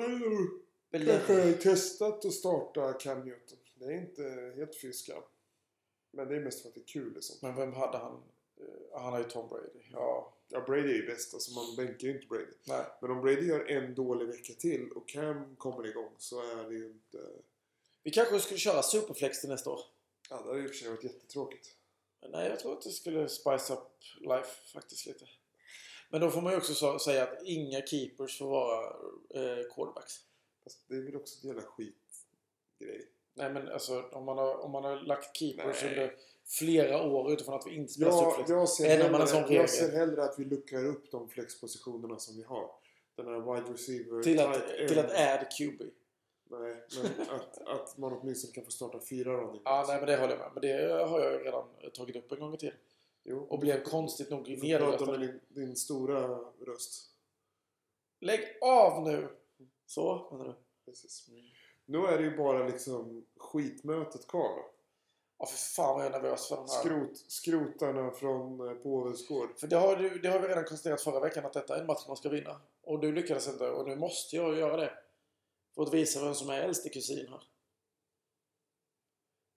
kanske testat att starta Cam Newton. Det är inte helt fiskal. Men det är mest för att det är kul liksom. Men vem hade han Eh, han har ju Tom Brady. Ja, Ja, Brady är ju bäst. Alltså man bänkar ju inte Brady. nej. Men om Brady gör en dålig vecka till och Cam kommer igång så är det ju inte... Vi kanske skulle köra Superflex till nästa år. Ja, det hade sig varit jättetråkigt. Men nej, jag tror att det skulle spice up life faktiskt lite. Men då får man ju också så- säga att inga keepers får vara eh, quarterbacks. Fast det är väl också en jävla skitgrej. Nej men alltså om man har, om man har lagt keepers Nej. under flera år utifrån att vi inte spelar Jag, Superflex. jag, ser hellre, jag ser hellre att vi luckrar upp de flexpositionerna som vi har. Den här wide receiver... Till att, till att add QB. Nej, men att, att man åtminstone kan få starta fyra running Ja, nej men det håller jag med. Men det har jag ju redan tagit upp en gång tiden. Jo, Och blev konstigt nog Du får prata med nedröstad. din, din stora röst. Lägg av nu! Så, menar du? Precis. Nu är det ju bara liksom skitmötet kvar då. Ja, för fan vad jag är nervös för de här. Skrot, skrotarna från eh, Påvens gård. För det har, du, det har vi redan konstaterat förra veckan att detta är en match man ska vinna. Och du lyckades inte och nu måste jag göra det. För att visa vem som är äldste kusin här.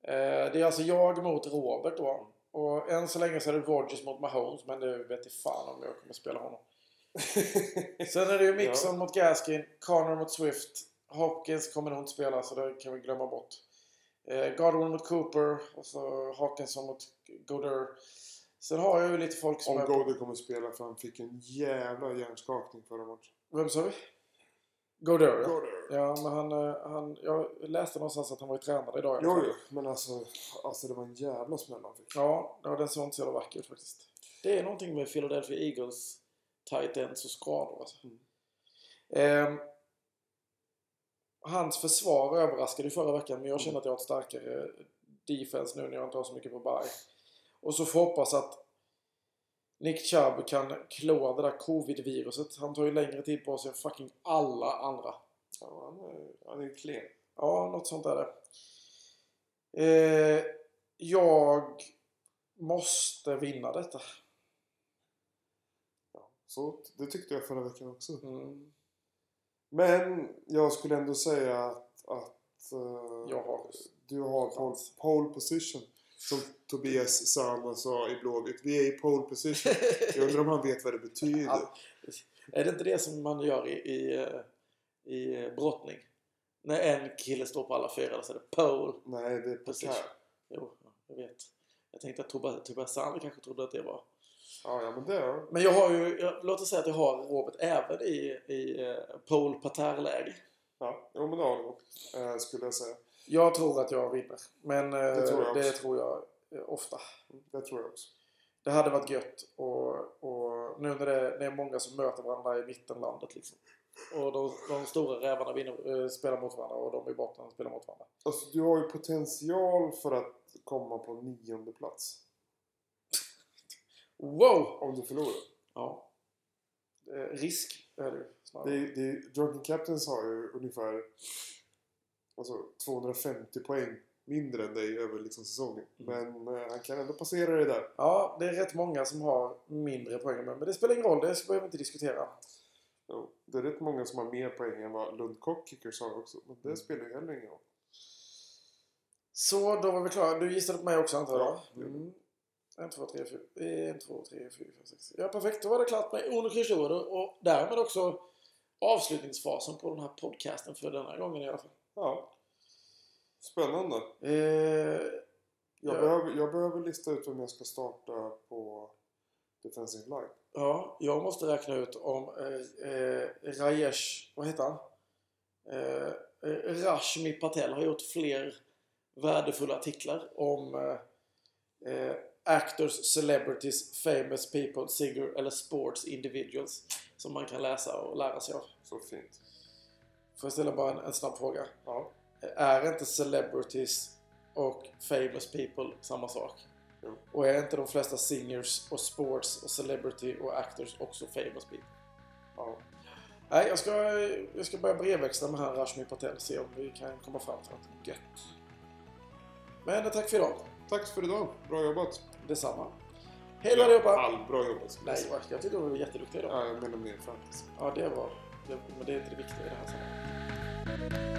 Eh, det är alltså jag mot Robert då. Och än så länge så är det Rodgers mot Mahomes men det vet jag fan om jag kommer spela honom. Sen är det ju Mixon mot Gaskin, Connor mot Swift. Hopkins kommer nog inte spela så det kan vi glömma bort. Eh, Godwin mot Cooper och så Hawkinson mot Goder. Sen har jag ju lite folk som Om. Goder kommer spela för han fick en jävla hjärnskakning förra matchen. Vem sa vi? Goder ja. Goder. Ja men han, eh, han... Jag läste någonstans att han var ju tränare idag Jo, jo. Men alltså, alltså det var en jävla smäll han fick. Ja, ja, den såg inte så jävla vacker ut faktiskt. Det är någonting med Philadelphia Eagles tight ends och skador alltså. Mm. Ehm, hans försvar överraskade förra veckan men jag känner att jag har ett starkare defense nu när jag inte har så mycket på bye. Och så får hoppas att Nick Chubb kan klå det där covid-viruset. Han tar ju längre tid på sig än fucking alla andra. Ja, han är, han är klen. Ja, något sånt är det. Eh, jag måste vinna detta. Så det tyckte jag förra veckan också. Mm. Men jag skulle ändå säga att, att Jag har du har pole, pole position. Som Tobias Sana sa i Blåvitt. Vi är i pole position. [laughs] Jag undrar om han vet vad det betyder. Ja. Är det inte det som man gör i, i, eh, i eh, brottning? När en kille står på alla fyra så är det pole. Nej, det är Precis. Pekar. Jo, jag vet. Jag tänkte att Tobias, Sandler kanske trodde att det var. Ja, ja, men det Men jag har ju, jag, låt oss säga att jag har Robert även i, i uh, pole parterre-läge. Ja, jo, men det har du. Eh, skulle jag säga. Jag tror att jag vinner. Men eh, Det tror jag det tror jag eh, ofta. Det tror jag också. Det hade varit gött och, och nu när det, det är många som möter varandra i mittenlandet liksom. Och de, de stora rävarna vinner, eh, spelar mot varandra och de i botten spelar mot varandra. Alltså, du har ju potential för att komma på nionde plats. Wow! Om du förlorar. Ja. Eh, risk är det ju snarare. Det, Drunken Captains har ju ungefär alltså, 250 poäng mindre än dig över liksom, säsongen. Mm. Men eh, han kan ändå passera det där. Ja, det är rätt många som har mindre poäng. Men det spelar ingen roll, det behöver vi inte diskutera. Jo, det är rätt många som har mer poäng än vad Lund Cockkickers har också. Men det Mm. spelar ju heller ingen roll. Så, då var vi klara. Du gissade på mig också antar jag? Mm. En, två, tre, fyra. En, två, tre, fyra, fem, sex. Ja, perfekt. Då var det klart med Uno Cruciore och därmed också avslutningsfasen på den här podcasten för denna gången i alla fall. Ja. Spännande. Eh, Jag, Ja. behöver, jag behöver lista ut vem jag ska starta på Defensive Line. ja, jag måste räkna ut om eh, eh, Rajesh, vad heter han? Eh, eh, Rashmi Patel har gjort fler värdefulla artiklar om eh, eh, actors, celebrities, famous people, singer eller sports individuals som man kan läsa och lära sig av. Så fint. Får jag ställa bara en, en snabb fråga? Ja. Är inte celebrities och famous people samma sak? Jo. Och är inte de flesta singers och sports och celebrity och actors också famous people? ja. Nej, jag ska, jag ska börja brevväxla med han Rashmi Patel se om vi kan komma fram till något gött. Men tack för idag. Tack för idag. Bra jobbat. Detsamma. Hej då allihopa! All, bra jobbat. Nej, jag tyckte du var jätteduktig idag. Ja, jag menar mer fantasy. Ja, det var... Det, men det är inte det viktiga i det här sammanhanget.